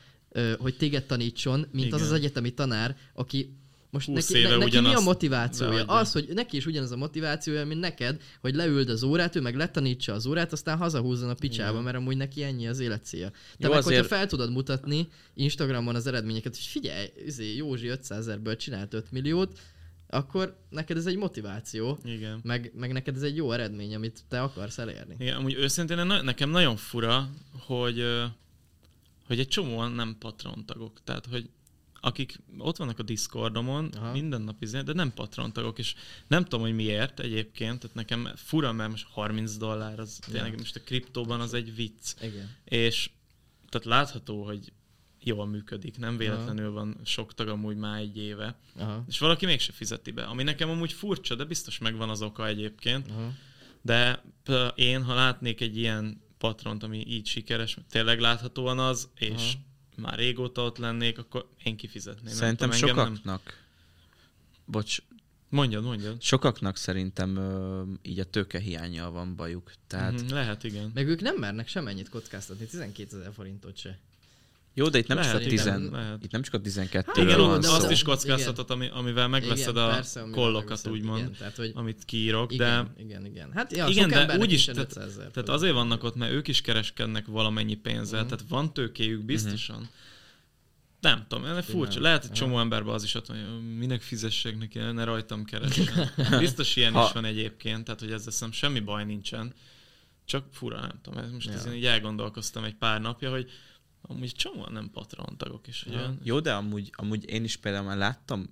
hogy téged tanítson, mint az Igen. az egyetemi tanár, aki most 20 neki, ne, neki mi a motivációja? beadja. Az, hogy neki is ugyanaz a motivációja, mint neked, hogy leüld az órát, ő meg letanítsa az órát, aztán hazahúzzon a picsába, Igen. mert amúgy neki ennyi az életcélja. Te Jó, meg, azért- hogyha fel tudod mutatni Instagramon az eredményeket, hogy figyelj, izé, Józsi 500 ezerből csinált 5 milliót, akkor neked ez egy motiváció, Igen. meg, meg neked ez egy jó eredmény, amit te akarsz elérni. Igen, amúgy őszintén nekem nagyon fura, hogy, hogy egy csomóan nem patrontagok. Tehát, hogy akik ott vannak a Discordomon, Aha. Minden nap izé, de nem patrontagok, és nem tudom, hogy miért egyébként, tehát nekem fura, mert most 30 dollár, az tényleg Ja. most a kriptóban az egy vicc. Igen. És tehát látható, hogy jól működik, nem véletlenül van sok tag amúgy már egy éve, Aha. és valaki mégse fizeti be, ami nekem amúgy furcsa, de biztos megvan az oka egyébként, Aha. de én, ha látnék egy ilyen patront, ami így sikeres, tényleg láthatóan az, és Aha. Már régóta ott lennék, akkor én kifizetném. Szerintem nem tudom, sokaknak, bocs, Nem... Mondjad, mondjad. sokaknak szerintem ö, így a tőke hiányjal van bajuk. Tehát Mhm, lehet, igen. Meg ők nem mernek semennyit kockáztatni, 12 ezer forintot se. Jó, de itt nem, Lehet, csak a igen, tizen, lehet. itt nem csak a 12 Hát Igen, igen, ó, de azt az- is kockáztatod, ami, amivel megveszed igen, a persze, amivel kollokat, megveszed, úgymond, Igen, tehát, hogy amit kiírok, igen, de igen, igen. Hát ja, Igen, de úgyis, tehát- 500 ezer Tehát azért vannak ott, mert ők is kereskednek valamennyi pénzzel, Mhm. tehát van tőkéjük biztosan. Nem tudom, ez furcsa. Nem. Lehet, hogy csomó emberben az is ott van, hogy minek fizessek neki, ne rajtam keressen. Biztos ilyen Ha- is van egyébként, tehát hogy ezzel hiszem semmi baj nincsen. Csak fura, nem tudom. Ez most Ja. ja. ezen így elgondolkoztam egy pár napja, hogy amúgy csomóan nem patrontagok is. Hogy Ja. Jó, de amúgy, amúgy én is például már láttam,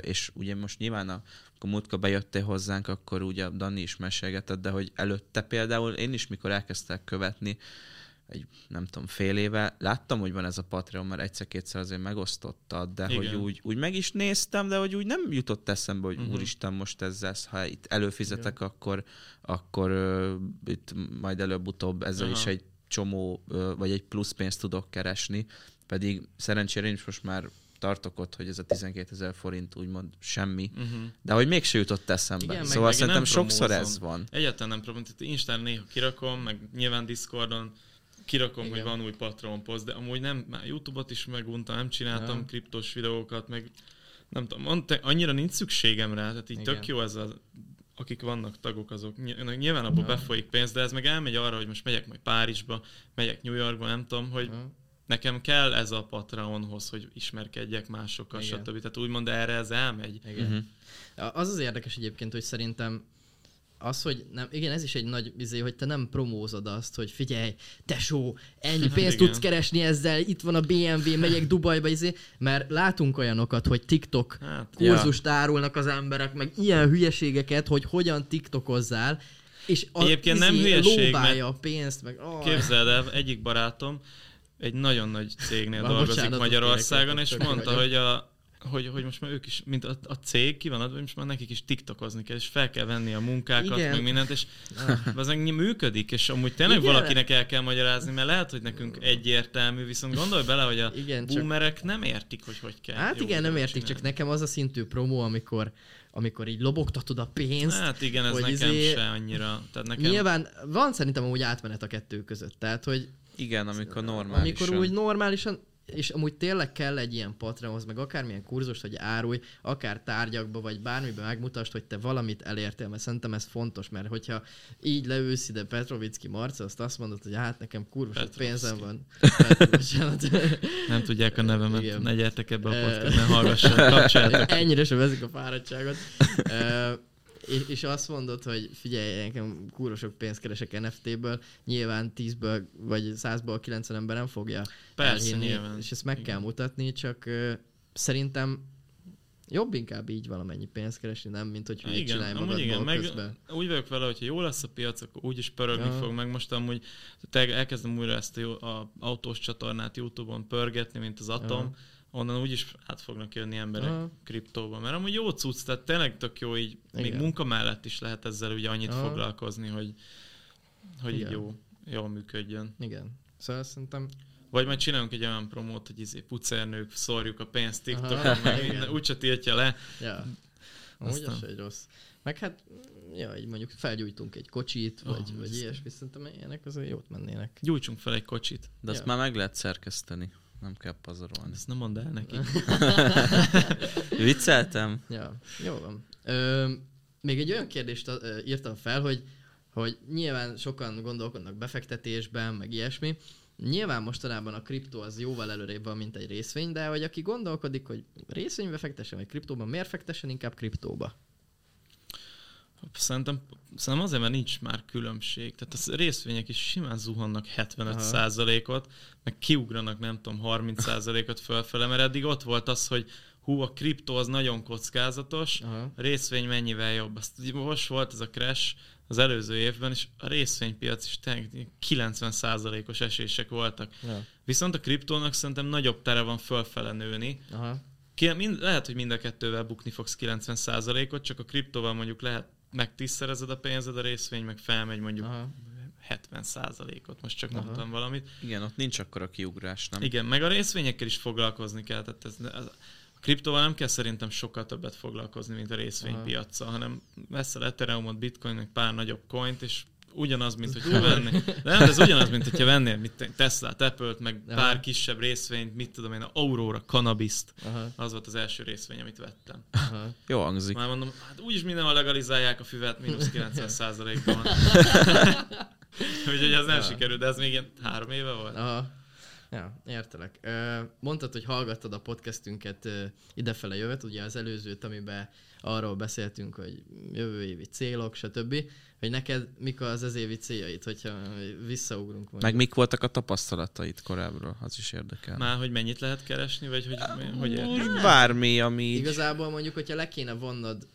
és ugye most nyilván a, akkor múltkor bejöttél hozzánk, akkor ugye Dani is mesélgetett, de hogy előtte például én is, mikor elkezdtek követni, egy nem tudom, fél éve, láttam, hogy van ez a Patreon, mert egyszer-kétszer azért megosztottad, de Igen. hogy úgy, úgy meg is néztem, de hogy úgy nem jutott eszembe, hogy uh-huh. úristen, most ezzel, ha itt előfizetek, akkor, akkor uh, itt majd előbb-utóbb ezzel Aha. is egy csomó, vagy egy plusz pénzt tudok keresni, pedig szerencsére én is most már tartok ott, hogy ez a 12 ezer forint úgymond semmi, uh-huh. de hogy még jutott eszembe. Igen, meg- szóval meg szerintem nem sokszor promózom. ez van. Egyáltalán nem. Tehát Instán néha kirakom, meg nyilván Discordon kirakom, Igen. hogy van új Patreon poszt, de amúgy nem, már Youtube-ot is meguntam, nem csináltam Ja. kriptos videókat, meg nem tudom, annyira nincs szükségem rá, tehát így Igen. tök jó ez a akik vannak tagok, azok ny- nyilván abból Ja. befolyik pénz, de ez meg elmegy arra, hogy most megyek majd Párizsba, megyek New Yorkba, nem tudom, hogy Aha. nekem kell ez a Patreonhoz, hogy ismerkedjek másokkal, Igen. stb. Tehát úgymond erre ez elmegy. Igen. Uh-huh. Az az érdekes egyébként, hogy szerintem az, hogy nem, igen, ez is egy nagy izé, hogy te nem promózod azt, hogy figyelj, tesó, ennyi pénzt Igen. tudsz keresni ezzel, itt van a BMW, megyek Dubajba, izé, mert látunk olyanokat, hogy TikTok Hát, kurzust árulnak az emberek, meg ilyen hülyeségeket, hogy hogyan tiktokozzál, és a, Egyébként nem izé, hülyeség, lóbálja a pénzt, meg... Oh, Képzeld el, egyik barátom egy nagyon nagy cégnél Már dolgozik Magyarországon, és mondta, hogy, a, hogy, hogy most már ők is, mint a, a cég ki van adva, hogy most már nekik is tiktokozni kell, és fel kell venni a munkákat, Igen. meg mindent, és Ah. az meg működik, és amúgy tényleg Igen. valakinek el kell magyarázni, mert lehet, hogy nekünk egyértelmű, viszont gondolj bele, hogy a Igen, csak- boomerek nem értik, hogy hogy kell. Hát igen, nem értik, csak csinálni. nekem az a szintű promó, amikor, amikor így lobogtatod a pénzt, Hát igen, ez hogy nekem izé- se annyira. Tehát nekem... Nyilván van szerintem amúgy átmenet a kettő között, tehát hogy Igen, amikor normálisan. amikor úgy normálisan, és amúgy tényleg kell egy ilyen Patreonhoz, meg akármilyen kurzust, hogy árulj, akár tárgyakba, vagy bármiben megmutasd, hogy te valamit elértél, mert szerintem ez fontos, mert hogyha így leülsz ide Petrovicki Marca, azt azt mondod, hogy hát nekem Petrovicki. pénzem van. Bocsánat. Nem tudják a nevemet, Igen. ne gyertek ebbe a Eh. podcast, ne hallgassanak, kapcsoljátok. Ennyire sem veszik a fáradtságot. És, és azt mondod, hogy figyelj, nekem kurva sok pénzt keresek NFT-ből, nyilván 10-ből vagy 100-ból 90 ember nem fogja Persze, elhinni, nyilván. és ezt meg Igen. kell mutatni, csak ö, szerintem jobb inkább így valamennyi pénzt keresni, nem, mint hogy hülyét Igen, csinálj magadból igen, meg közben. úgy vagyok vele, hogyha jó lesz a piac, akkor úgyis pörögni Ja. fog, meg most amúgy elkezdem újra ezt a, a autós csatornát Youtube-on pörgetni, mint az Atom, Ja. Onnan úgyis át fognak jönni emberek Aha. kriptóba, mert amúgy jó cucc, tehát tényleg tök jó így, még Igen. munka mellett is lehet ezzel ugye annyit Aha. foglalkozni, hogy, hogy így Igen. jó, jól működjön. Igen. Szóval szerintem Vagy majd csinálunk egy olyan promót, hogy izé pucernők, szórjuk a pénzt TikTokon, meg úgyse tiltja le. Ja. Amúgy az egy rossz. Meg hát, ja, így mondjuk felgyújtunk egy kocsit, vagy, Ah, vagy ilyesmi, szerintem ilyenek azért jót mennének. Gyújtsunk fel egy kocsit. De azt Ja. már meg lehet szerkeszteni. Nem kell pazarolni. Ezt nem mondd el neki. Vicceltem? Ja, jó van. Ö, még egy olyan kérdést írtam fel, hogy, hogy nyilván sokan gondolkodnak befektetésben, meg ilyesmi. Nyilván mostanában a kriptó az jóval előrébb van, mint egy részvény, de hogy aki gondolkodik, hogy részvénybe fektessen, vagy kriptóban, miért fektessen inkább kriptóba? Szerintem, szerintem azért, mert nincs már különbség. Tehát a részvények is simán zuhannak 75%-ot, meg kiugranak nem tudom 30%-ot fölfele, mert eddig ott volt az, hogy hú, a kriptó az nagyon kockázatos, Aha. a részvény mennyivel jobb. Azt most volt ez a crash az előző évben, és a részvénypiac is 90%-os esések voltak. Ja. Viszont a kriptónak szerintem nagyobb tere van fölfele nőni. Aha. Ki, mind, lehet, hogy mind a kettővel bukni fogsz 90%-ot, csak a kriptóval mondjuk lehet meg tízszerezed a pénzed, a részvény meg felmegy mondjuk Aha. 70%-ot, most csak Aha. mondtam valamit. Igen, ott nincs akkor a kiugrás, nem? Igen, meg a részvényekkel is foglalkozni kell, tehát ez, ez, a kriptóval nem kell szerintem sokkal többet foglalkozni, mint a részvénypiacsal, hanem veszel Ethereumot, Bitcoin, meg pár nagyobb coint, és ugyanaz, mint hogyha vennél. Nem, ez ugyanaz, mint hogyha vennél mit, Tesla, apple meg Aha. pár kisebb részvényt, mit tudom én, a Aurora, Cannabis-t. Az volt az első részvény, amit vettem. Aha. Jó hangzik. Már mondom, hát úgyis mindenhol legalizálják a füvet, mínusz 90 százalékban. Úgyhogy ez nem ja. sikerült, de ez még ilyen három éve volt. Aha. Ja, értelek. Mondtad, hogy hallgattad a podcastünket idefele jövet, ugye az előzőt, amiben arról beszéltünk, hogy jövő évi célok, stb. Hogy neked mik az ez évi céljaid, hogyha visszaugrunk. Mondjuk. Meg mik voltak a tapasztalataid korábbról, az is érdekel. Már, hogy mennyit lehet keresni, vagy hogy, hogy érdekel? Bármi, ami... Igazából mondjuk, hogyha le kéne vonnod,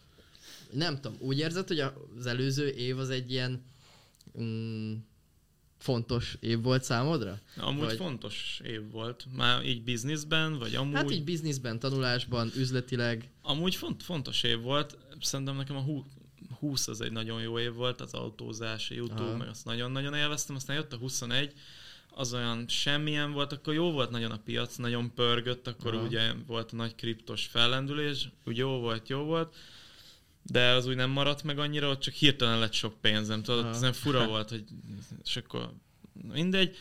nem tudom, úgy érzed, hogy az előző év az egy ilyen mm, fontos év volt számodra? Amúgy vagy... fontos év volt. Már így bizniszben, vagy amúgy... Hát így bizniszben, tanulásban, üzletileg. Amúgy font, fontos év volt. Szerintem nekem a 20 az egy nagyon jó év volt, az autózás, YouTube, Aha. meg azt nagyon-nagyon élveztem. Aztán jött a 21, az olyan semmilyen volt, akkor jó volt nagyon a piac, nagyon pörgött, akkor Aha. ugye volt a nagy kriptos fellendülés, úgy jó volt, jó volt de az úgy nem maradt meg annyira, ott csak hirtelen lett sok pénzem, tudod, ez nem fura volt, hogy és akkor mindegy.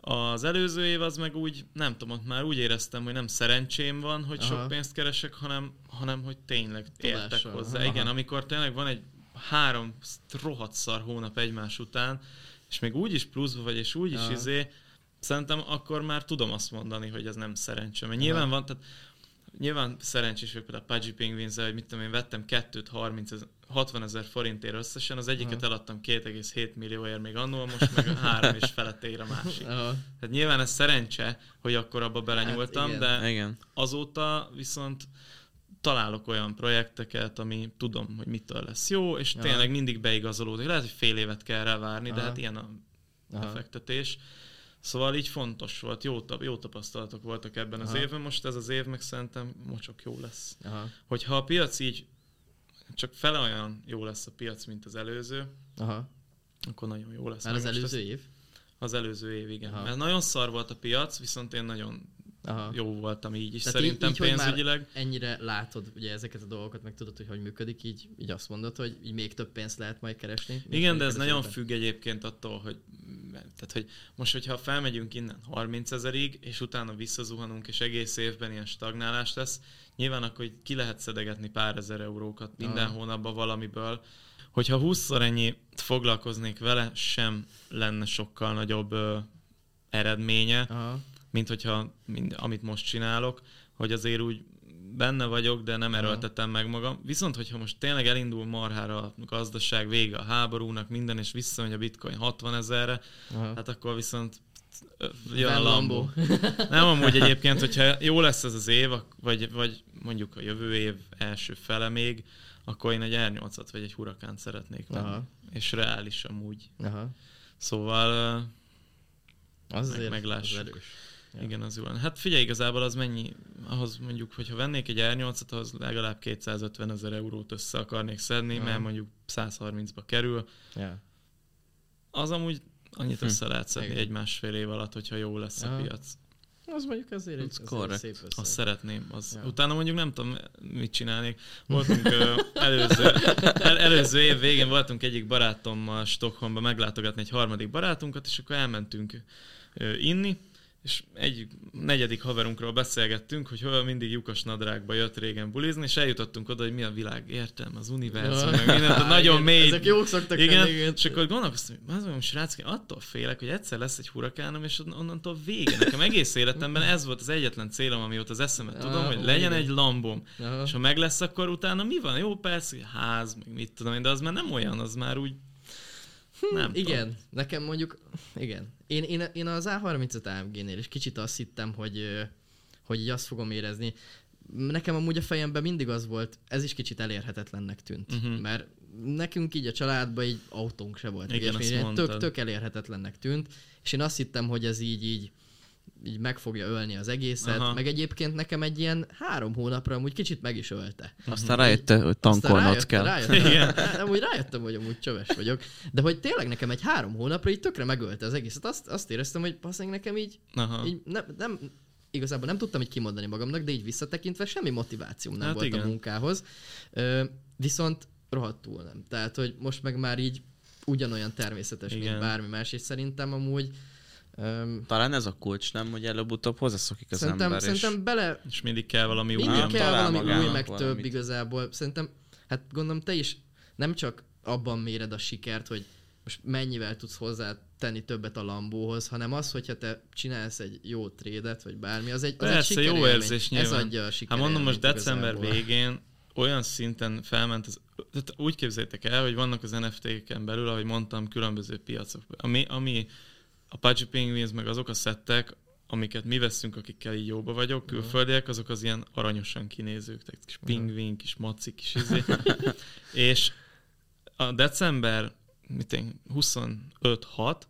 Az előző év az meg úgy, nem tudom, ott már úgy éreztem, hogy nem szerencsém van, hogy Aha. sok pénzt keresek, hanem, hanem hogy tényleg értek Tudással. hozzá. Aha. Igen, amikor tényleg van egy három rohadt szar hónap egymás után, és még úgy is pluszba vagy, és úgy is Aha. izé, szerintem akkor már tudom azt mondani, hogy ez nem szerencse. Mert Aha. nyilván van, tehát nyilván szerencsés vagyok például a Pudgy penguins hogy mit tudom én, vettem kettőt 30 60 ezer forintért összesen, az egyiket Aha. eladtam 2,7 millióért még annól, most meg a három és felett ér a másik. Aha. Tehát nyilván ez szerencse, hogy akkor abba belenyúltam, hát igen. de igen. azóta viszont találok olyan projekteket, ami tudom, hogy mitől lesz jó, és Aha. tényleg mindig beigazolódik. Lehet, hogy fél évet kell rá várni, Aha. de hát ilyen a Aha. Szóval így fontos volt, jó, jó tapasztalatok voltak ebben Aha. az évben, most ez az év meg szerintem mocsok jó lesz. Aha. Hogyha a piac így csak fele olyan jó lesz a piac, mint az előző, Aha. akkor nagyon jó lesz. Már az előző év? Az előző év, igen. Aha. Mert nagyon szar volt a piac, viszont én nagyon Aha. jó voltam így is, Tehát szerintem így, így, pénzügyileg. Ennyire látod ugye ezeket a dolgokat, meg tudod, hogy hogy működik, így, így azt mondod, hogy így még több pénzt lehet majd keresni. Igen, de ez nagyon függ egyébként attól, hogy tehát, hogy most, hogyha felmegyünk innen 30 ezerig, és utána visszazuhanunk, és egész évben ilyen stagnálás lesz, nyilván akkor hogy ki lehet szedegetni pár ezer eurókat minden Aha. hónapban valamiből. Hogyha 20-szor ennyi foglalkoznék vele, sem lenne sokkal nagyobb ö, eredménye, Aha. Mint hogyha, mind, amit most csinálok, hogy azért úgy benne vagyok, de nem erőltetem meg magam. Viszont, hogyha most tényleg elindul marhára a gazdaság, vége a háborúnak, minden, és visszamegy a bitcoin 60 ezerre, hát akkor viszont jön a Lambo. nem amúgy egyébként, hogyha jó lesz ez az év, vagy, vagy mondjuk a jövő év első fele még, akkor én egy R8-at vagy egy hurakánt szeretnék venni. Aha. És reális amúgy. Aha. Szóval az meg, meglássuk. Az erős. Ja. Igen, az jó. Hát figyelj, igazából az mennyi, ahhoz mondjuk, hogyha vennék egy R8-at, az legalább 250 ezer eurót össze akarnék szedni, ja. mert mondjuk 130-ba kerül. Ja. Az amúgy annyit hm. össze hm. lehet szedni egy másfél év alatt, hogyha jó lesz ja. a piac. Az mondjuk azért egy, azért szép összeg. Azt szeretném. Az. Ja. Utána mondjuk nem tudom, mit csinálnék. Voltunk ö, előző, el, előző év végén voltunk egyik barátommal Stockholmba meglátogatni egy harmadik barátunkat, és akkor elmentünk ö, inni, és egy negyedik haverunkról beszélgettünk, hogy hol mindig lyukas nadrágba jött régen bulizni, és eljutottunk oda, hogy mi a világ értelme, az univerzum, meg mindent, nagyon igen, mély. Ezek jók szoktak igen, lenni, igen. és akkor gondolkoztam, hogy az mondom, srác, attól félek, hogy egyszer lesz egy hurakánom, és onnantól vége. Nekem egész életemben ez volt az egyetlen célom, amióta az eszemet Ah, tudom, hogy legyen igen. egy lambom. És ha meg lesz, akkor utána mi van? Jó, persze, ház, meg mit tudom én, de az már nem olyan, az már úgy nem Igen, tudom. nekem mondjuk, igen. Én, én, én az A35 AMG-nél is kicsit azt hittem, hogy, hogy így azt fogom érezni. Nekem amúgy a fejemben mindig az volt, ez is kicsit elérhetetlennek tűnt. Uh-huh. Mert nekünk így a családban így autónk se volt. Igen, ilyen tök, tök elérhetetlennek tűnt. És én azt hittem, hogy ez így, így így meg fogja ölni az egészet, Aha. meg egyébként nekem egy ilyen három hónapra amúgy kicsit meg is ölte. Aztán rájöttél, hogy tankolnod kell. Rájöttem, Igen. Amúgy rájöttem, hogy amúgy csöves vagyok. De hogy tényleg nekem egy három hónapra így tökre megölte az egészet. Azt, azt éreztem, hogy basszeng nekem így, Aha. így nem, nem, igazából nem tudtam így kimondani magamnak, de így visszatekintve semmi motivációm nem Hát volt igen. a munkához. Ö, viszont rohadtul nem. Tehát, hogy most meg már így ugyanolyan természetes. Igen. mint bármi más, és szerintem amúgy öm, Talán ez a kulcs, nem? Hogy előbb-utóbb hozzászokik az szerintem, ember, és szerintem bele, És mindig kell valami új. mindig kell valami új, meg valamit. több igazából. Szerintem, hát gondolom te is nem csak abban méred a sikert, hogy most mennyivel tudsz hozzátenni többet a Lambóhoz, hanem az, hogyha te csinálsz egy jó trédet, vagy bármi, az egy, az egy Persze, jó sikerélmény. érzés Ez nyilván. adja a Hát sikerélményt mondom, most december igazából. végén olyan szinten felment az tehát úgy képzeljétek el, hogy vannak az NFT-ken belül, ahogy mondtam, különböző piacok. Ami, ami a Pudgy Penguins, meg azok a szettek, amiket mi veszünk, akikkel így jóba vagyok, külföldiek, azok az ilyen aranyosan kinézők, tehát kis pingvin, kis maci, kis izé. és a december mit én, 25-6,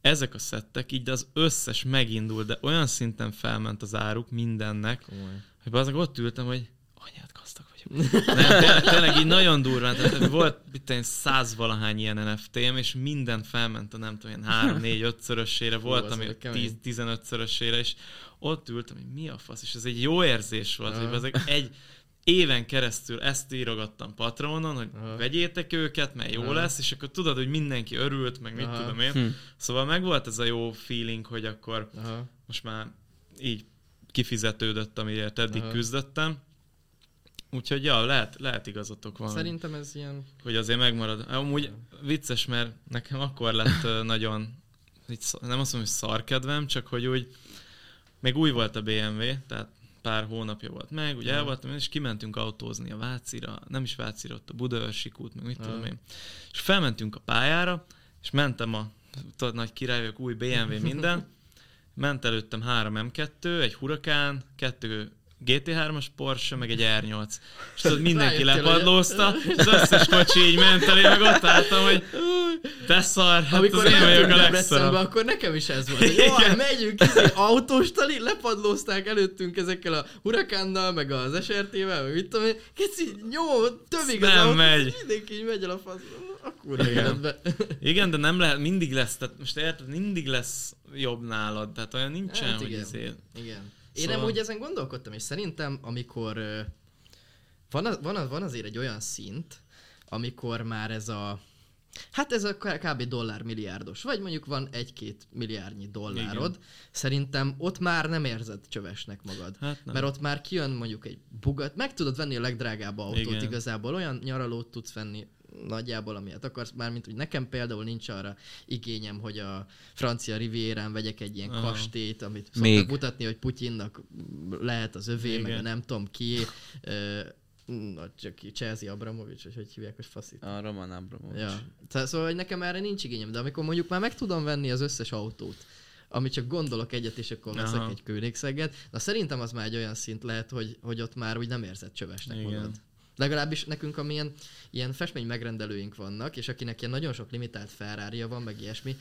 ezek a szettek, így az összes megindul, de olyan szinten felment az áruk mindennek, Komoly. hogy azok ott ültem, hogy anyád gazdag vagyok. Nem, tényleg, így nagyon durván, tehát volt itt egy száz valahány ilyen NFT-m, és minden felment a nem tudom, ilyen 3 4 5 szörösére, volt, az ami még kemény. 10-15 szörösére, és ott ültem, hogy mi a fasz, és ez egy jó érzés volt, Aha. hogy ezek egy éven keresztül ezt írogattam Patronon, hogy Aha. vegyétek őket, mert jó Aha. lesz, és akkor tudod, hogy mindenki örült, meg mit Aha. tudom én. Hm. Szóval megvolt ez a jó feeling, hogy akkor Aha. most már így kifizetődött, amiért eddig Aha. küzdöttem. Úgyhogy ja, lehet, lehet igazatok van, Szerint... Szerintem ez ilyen... hogy azért megmarad. Amúgy vicces, mert nekem akkor lett nagyon, nem azt mondom, hogy szarkedvem, csak hogy úgy, még új volt a BMW, tehát pár hónapja volt meg, ugye el Aha. voltam, és kimentünk autózni a Vácira, nem is Vácira, ott a Budaörsi út, meg mit Aha. tudom én. És felmentünk a pályára, és mentem a tudod, nagy királyok, új BMW, minden, ment előttem három M2, egy Huracán, kettő GT3-as Porsche, meg egy R8. És tudod, mindenki lepadlózta, és az összes kocsi így ment elé, meg ott álltam, hogy te szar, hát Amikor az én vagyok a legszarabb. akkor nekem is ez volt. Hogy Igen. megyünk, izé, autóstali, lepadlózták előttünk ezekkel a hurakánnal, meg az SRT-vel, meg mit tudom én. Keci, jó, többig az Nem autó, megy. Mindenki így megy el a fasz. Akkor Igen. életbe. Igen, de nem lehet, mindig lesz, tehát most érted, mindig lesz jobb nálad, tehát olyan nincsen, Hát hogy igen. izé. Igen. Én Szóval- nem úgy ezen gondolkodtam, és szerintem, amikor van, van, van azért egy olyan szint, amikor már ez a Hát ez a kb. dollár milliárdos, vagy mondjuk van egy-két milliárdnyi dollárod, Igen. szerintem ott már nem érzed csövesnek magad. Hát nem. Mert ott már kijön mondjuk egy bugat, meg tudod venni a legdrágább autót Igen. igazából, olyan nyaralót tudsz venni nagyjából, amilyet akarsz, mármint hogy nekem például nincs arra igényem, hogy a francia rivérán vegyek egy ilyen Aha. kastélyt, amit Még. szoktak mutatni, hogy Putyinnak lehet az övé, Igen. meg a nem tudom ki, na, csak ki, Chelsea Abramovics, vagy hogy hívják, hogy faszit. A Roman Abramovics. Ja. Tehát szóval, hogy nekem erre nincs igényem, de amikor mondjuk már meg tudom venni az összes autót, amit csak gondolok egyet, és akkor veszek Aha. egy Koenigseget, na szerintem az már egy olyan szint lehet, hogy, hogy ott már úgy nem érzed csövesnek Igen. magad. Legalábbis nekünk, amilyen ilyen festmény megrendelőink vannak, és akinek ilyen nagyon sok limitált ferrari van, meg ilyesmi,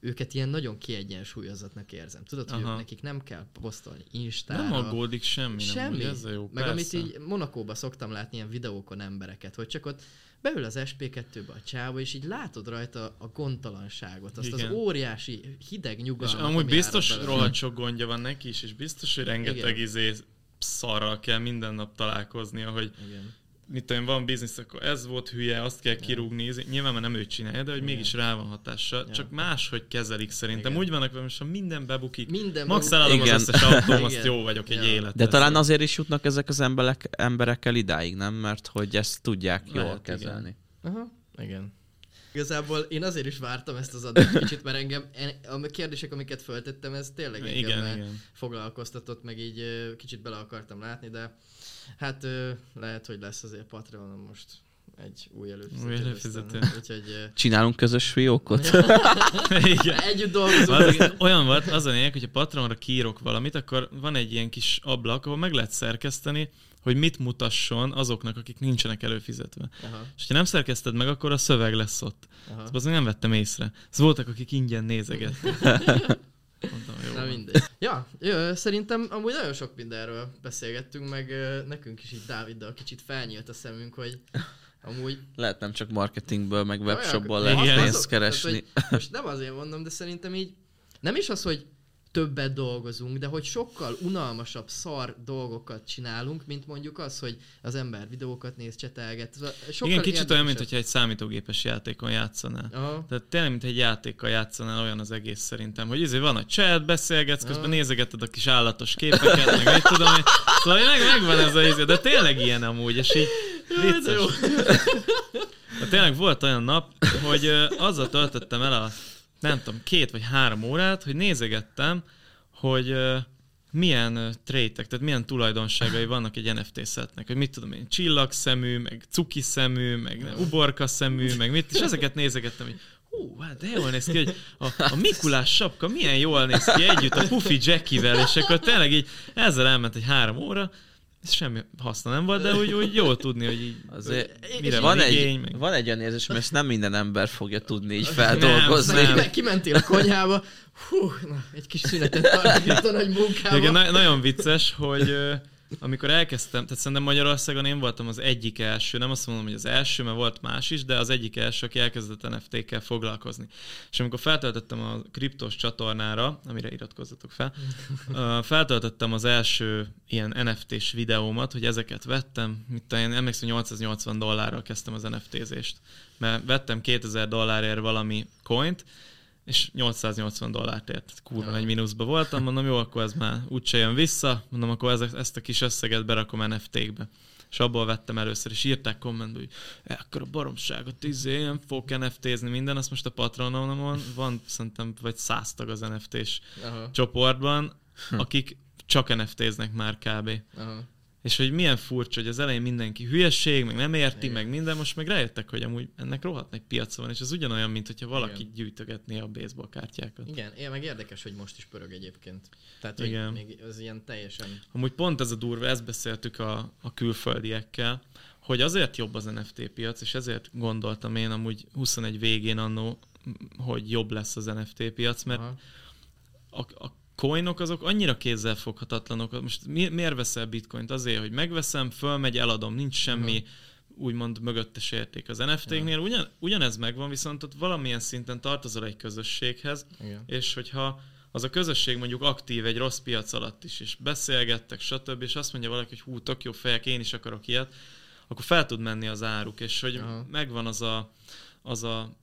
őket ilyen nagyon kiegyensúlyozatnak érzem. Tudod, hogy Aha. ők nekik nem kell posztolni Instára. Nem aggódik semmi, nem, Semmi. ugye ez a jó, Meg persze. amit így Monakóba szoktam látni ilyen videókon embereket, hogy csak ott beül az SP2-be a csáva, és így látod rajta a gondtalanságot, azt Igen. az óriási hideg És nyugalmat. amúgy ami biztos rohadt sok gondja van neki is, és biztos, hogy rengeteg Igen. izé szarral kell minden nap találkoznia, hogy Igen. Mit tudom, én, van biznisz, akkor ez volt hülye, azt kell kirúgni, ez- nyilván már nem ő csinálja, de hogy Igen. mégis rá van hatással, Ja. csak máshogy kezelik szerintem. Igen. Úgy vannak, hogy most ha minden bebukik, Minden max eladom az Igen. összes autóm, azt Igen. jó vagyok egy Ja. életet. De talán azért is jutnak ezek az emberek, emberekkel idáig, nem? Mert hogy ezt tudják jól Lehet, kezelni. Aha, igen. Igazából én azért is vártam ezt az adást kicsit, mert engem en- a kérdések, amiket föltettem, ez tényleg engem Igen, igen, igen. foglalkoztatott, meg így kicsit bele akartam látni, de hát ö, lehet, hogy lesz azért Patreonon most egy új előfizető. Új előfizető. Úgyhogy Csinálunk közös fiókot? Igen. együtt dolgozunk. Az, olyan volt, az a lényeg, hogy a Patreonra kiírok valamit, akkor van egy ilyen kis ablak, ahol meg lehet szerkeszteni, hogy mit mutasson azoknak, akik nincsenek előfizetve. Aha, És ha nem szerkeszted meg, akkor a szöveg lesz ott. aha. Azt azért nem vettem észre. Ez voltak, akik ingyen nézegettek. Mondtam, jó. Na mindegy. Ja, jó, szerintem amúgy nagyon sok mindenről beszélgettünk, meg ö, nekünk is így Dáviddal kicsit felnyílt a szemünk, hogy amúgy Lehet nem csak marketingből, meg webshopból Igen. lehet pénzt keresni. Tehát, most nem azért mondom, de szerintem így nem is az, hogy többet dolgozunk, de hogy sokkal unalmasabb szar dolgokat csinálunk, mint mondjuk az, hogy az ember videókat néz, csetelget. Sokkal Igen, kicsit olyan, mint hogyha egy számítógépes játékon játszanál. Aha. Tehát tényleg, mint egy játékkal játszanál, olyan az egész szerintem, hogy izé van a chat, beszélgetsz, közben Ah. nézegeted a kis állatos képeket, meg mit tudom én. Szóval meg, megvan ez a izé, de tényleg ilyen amúgy, és így Jaj, de vicces. jó. De tényleg volt olyan nap, hogy azzal töltöttem el a, nem tudom, két vagy három órát, hogy nézegettem, hogy milyen trétek, tehát milyen tulajdonságai vannak egy NFT szetnek, hogy mit tudom én, csillagszemű, meg cuki szemű, meg nem, uborka szemű, meg mit, és ezeket nézegettem, hogy hú, hát de jól néz ki, hogy a, a Mikulás sapka milyen jól néz ki együtt a Puffy Jackivel, és akkor tényleg így ezzel elment egy három óra, ez semmi haszna nem volt, de úgy, úgy jól tudni, hogy így Azért mire van, van egy, igény, meg... van egy olyan érzés, mert ezt nem minden ember fogja tudni így Nem, feldolgozni. nem. Meg kimentél a konyhába, hú, na, egy kis szünetet tartunk itt a nagy munkába. Igen, na- nagyon vicces, hogy amikor elkezdtem, tehát szerintem Magyarországon én voltam az egyik első, nem azt mondom, hogy az első, mert volt más is, de az egyik első, aki elkezdett NFT-kkel foglalkozni. És amikor feltöltöttem a kriptos csatornára, amire iratkozzatok fel, feltöltöttem az első ilyen NFT-s videómat, hogy ezeket vettem, tudom, én emlékszem, 880 dollárral kezdtem az NFT-zést, mert vettem 2000 dollárért valami coint, és 880 dollárt ért. Kurva Ja. egy mínuszba voltam, mondom, jó, akkor ez már úgyse jön vissza, mondom, akkor ez, ezt a kis összeget berakom NFT-kbe. És abból vettem először, és írták kommentbe, hogy ekkor a baromságot, izé, én fogok NFT-zni minden, azt most a Patronon van, van szerintem vagy száz tag az NFT-s Aha, csoportban, akik csak NFT-znek már kb. aha. És hogy milyen furcsa, hogy az elején mindenki hülyeség, meg nem érti, Igen. meg minden, most meg rájöttek, hogy amúgy ennek rohadt nagy piaca van, és ez ugyanolyan, mint hogyha valaki Igen. gyűjtögetné a baseball kártyákat. Igen, én meg érdekes, hogy most is pörög egyébként. Tehát, hogy Igen. még ez ilyen teljesen... Amúgy pont ez a durva, ezt beszéltük a, a külföldiekkel, hogy azért jobb az NFT piac, és ezért gondoltam én amúgy 21 végén annó, hogy jobb lesz az NFT piac, mert Aha. a, a coinok azok annyira kézzelfoghatatlanok. Most mi, miért veszel bitcoint? Azért, hogy megveszem, fölmegy, eladom, nincs semmi úgymond mögöttes érték. Az NFT-knél ugyan, ugyanez megvan, viszont ott valamilyen szinten tartozol egy közösséghez, Igen. és hogyha az a közösség mondjuk aktív egy rossz piac alatt is, és beszélgettek, stb., és azt mondja valaki, hogy hú, tök jó fejek, én is akarok ilyet, akkor fel tud menni az áruk, és hogy Aha. megvan az a, az a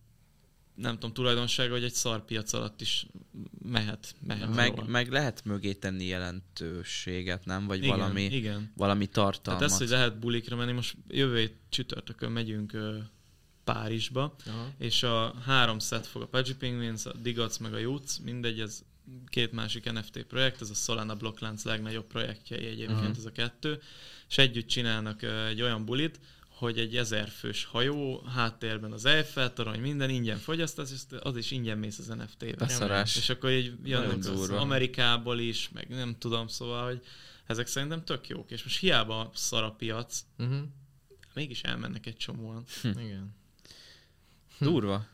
nem tudom, tulajdonsága, hogy egy szar piac alatt is mehet, mehet Meg, jól. meg lehet mögé tenni jelentőséget, nem? Vagy igen, valami, Igen. valami Tehát tartalmat. ez, hogy lehet bulikra menni, most jövő hét csütörtökön megyünk Párizsba, Aha. és a három set fog a Pudgy Penguins, a Digots meg a Jutz, mindegy, ez két másik NFT projekt, ez a Solana blokklánc legnagyobb projektjei egyébként Aha. ez a kettő, és együtt csinálnak egy olyan bulit, hogy egy ezerfős hajó, háttérben az Eiffel torony, minden ingyen fogyasztasz, és az is ingyen mész az NFT-be. És akkor így jönnek az durva. Amerikából is, meg nem tudom, szóval, hogy ezek szerintem tök jók, és most hiába szar a piac, Uh-huh. mégis elmennek egy csomóan. Igen. Durva.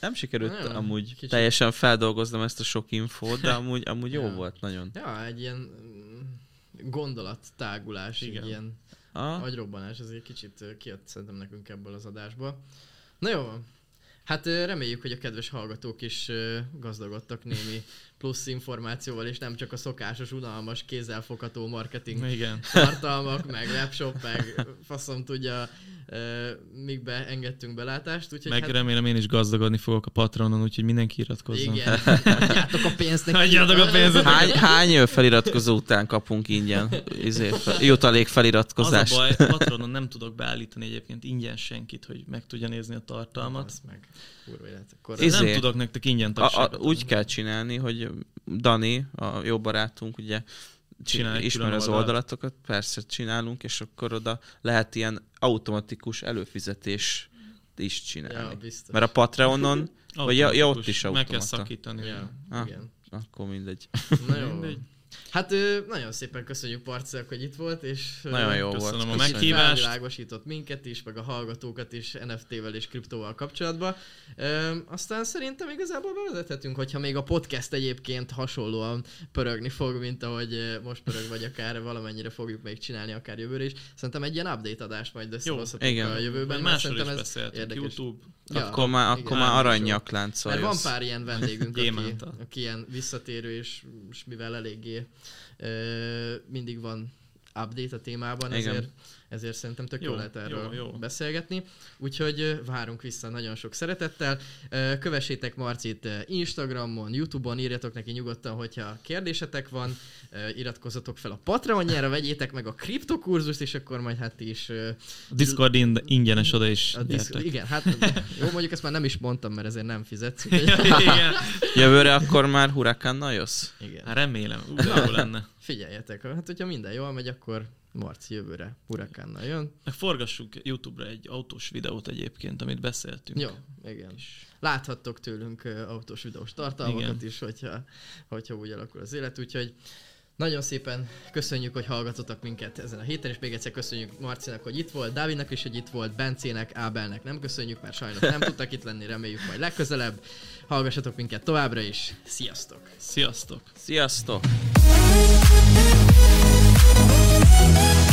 Nem sikerült Nagyon amúgy kicsit. teljesen feldolgoznom ezt a sok infót, de amúgy, amúgy jó Ja. volt nagyon. Ja, egy ilyen mm, gondolattágulás, Igen. egy ilyen Ah, agyrobbanás, ez egy kicsit kijött szerintem nekünk ebből az adásból. Na jó. Hát reméljük, hogy a kedves hallgatók is gazdagodtak némi plusz információval, és nem csak a szokásos, unalmas, kézzelfogható marketing Igen. tartalmak, meg webshop, meg faszom tudja, mikbe engedtünk belátást. Úgyhogy Meg hát, remélem én is gazdagodni fogok a Patronon, úgyhogy mindenki iratkozzon. igen, adjátok a pénzt neki. Adjátok a pénzt. Hány, hány feliratkozó után kapunk ingyen izé, fel, jutalék Az a feliratkozást? baj, Patronon nem tudok beállítani egyébként ingyen senkit, hogy meg tudja nézni a tartalmat. Az meg. Kurva élet. Akkor Izé. nem tudok nektek ingyen A, a, tagságot. úgy kell csinálni, hogy Dani, a jó barátunk, ugye Csinál egy ismer külön az oldalt. oldalatokat, persze csinálunk, és akkor oda lehet ilyen automatikus előfizetés is csinálni. Ja, biztos. Mert a Patreonon, vagy ja, ja, ott Automatikus. is Meg kell automata. szakítani. Ja, Ah. igen. Akkor mindegy. Na jó. Mindegy. Hát nagyon szépen köszönjük Parcelek, hogy itt volt, és Nagyon jó Köszönöm volt. a meghívást. felvilágosított minket is, meg a hallgatókat is NFT-vel és kriptóval kapcsolatban. Aztán szerintem igazából bevezethetünk, hogyha még a podcast egyébként hasonlóan pörögni fog, mint ahogy most pörög, vagy akár valamennyire fogjuk még csinálni, akár jövőre is. Szerintem egy ilyen update adást majd összehozhatunk a jövőben. Is szerintem ez érdekes. YouTube. Ja, akkor már, akkor igen. már Bármi aranyak Mert láncolja. van pár ilyen vendégünk, aki, aki ilyen visszatérő, és, és mivel eléggé mindig van update a témában, Igen. ezért, ezért szerintem tök jó, Jó, lehet erről jó, jó. beszélgetni. Úgyhogy várunk vissza nagyon sok szeretettel. Kövessétek Marcit Instagramon, Youtube-on, írjatok neki nyugodtan, hogyha kérdésetek van, iratkozzatok fel a Patreonjára, vegyétek meg a kriptokurzust, és akkor majd hát is A Discord ind- ingyenes oda is. a disz- igen, hát jó, mondjuk ezt már nem is mondtam, mert ezért nem fizetsz. Igen. Jövőre akkor már hurakánnal jössz? Igen. Hát remélem, úgy lenne. Figyeljetek, hát hogyha minden jól megy, akkor Marci jövőre hurakánnal jön. Meg forgassuk YouTube-ra egy autós videót egyébként, amit beszéltünk. Jó, igen. Láthattok tőlünk autós videós tartalmakat Igen. is, hogyha, hogyha úgy alakul az élet, úgyhogy nagyon szépen köszönjük, hogy hallgatotok minket ezen a héten, és még egyszer köszönjük Marcinak, hogy itt volt, Dávidnak is, hogy itt volt, Bencének, Ábelnek nem köszönjük, mert sajnos nem tudtak itt lenni, reméljük majd legközelebb. Hallgassatok minket továbbra is, sziasztok! Sziasztok! Sziasztok! Thank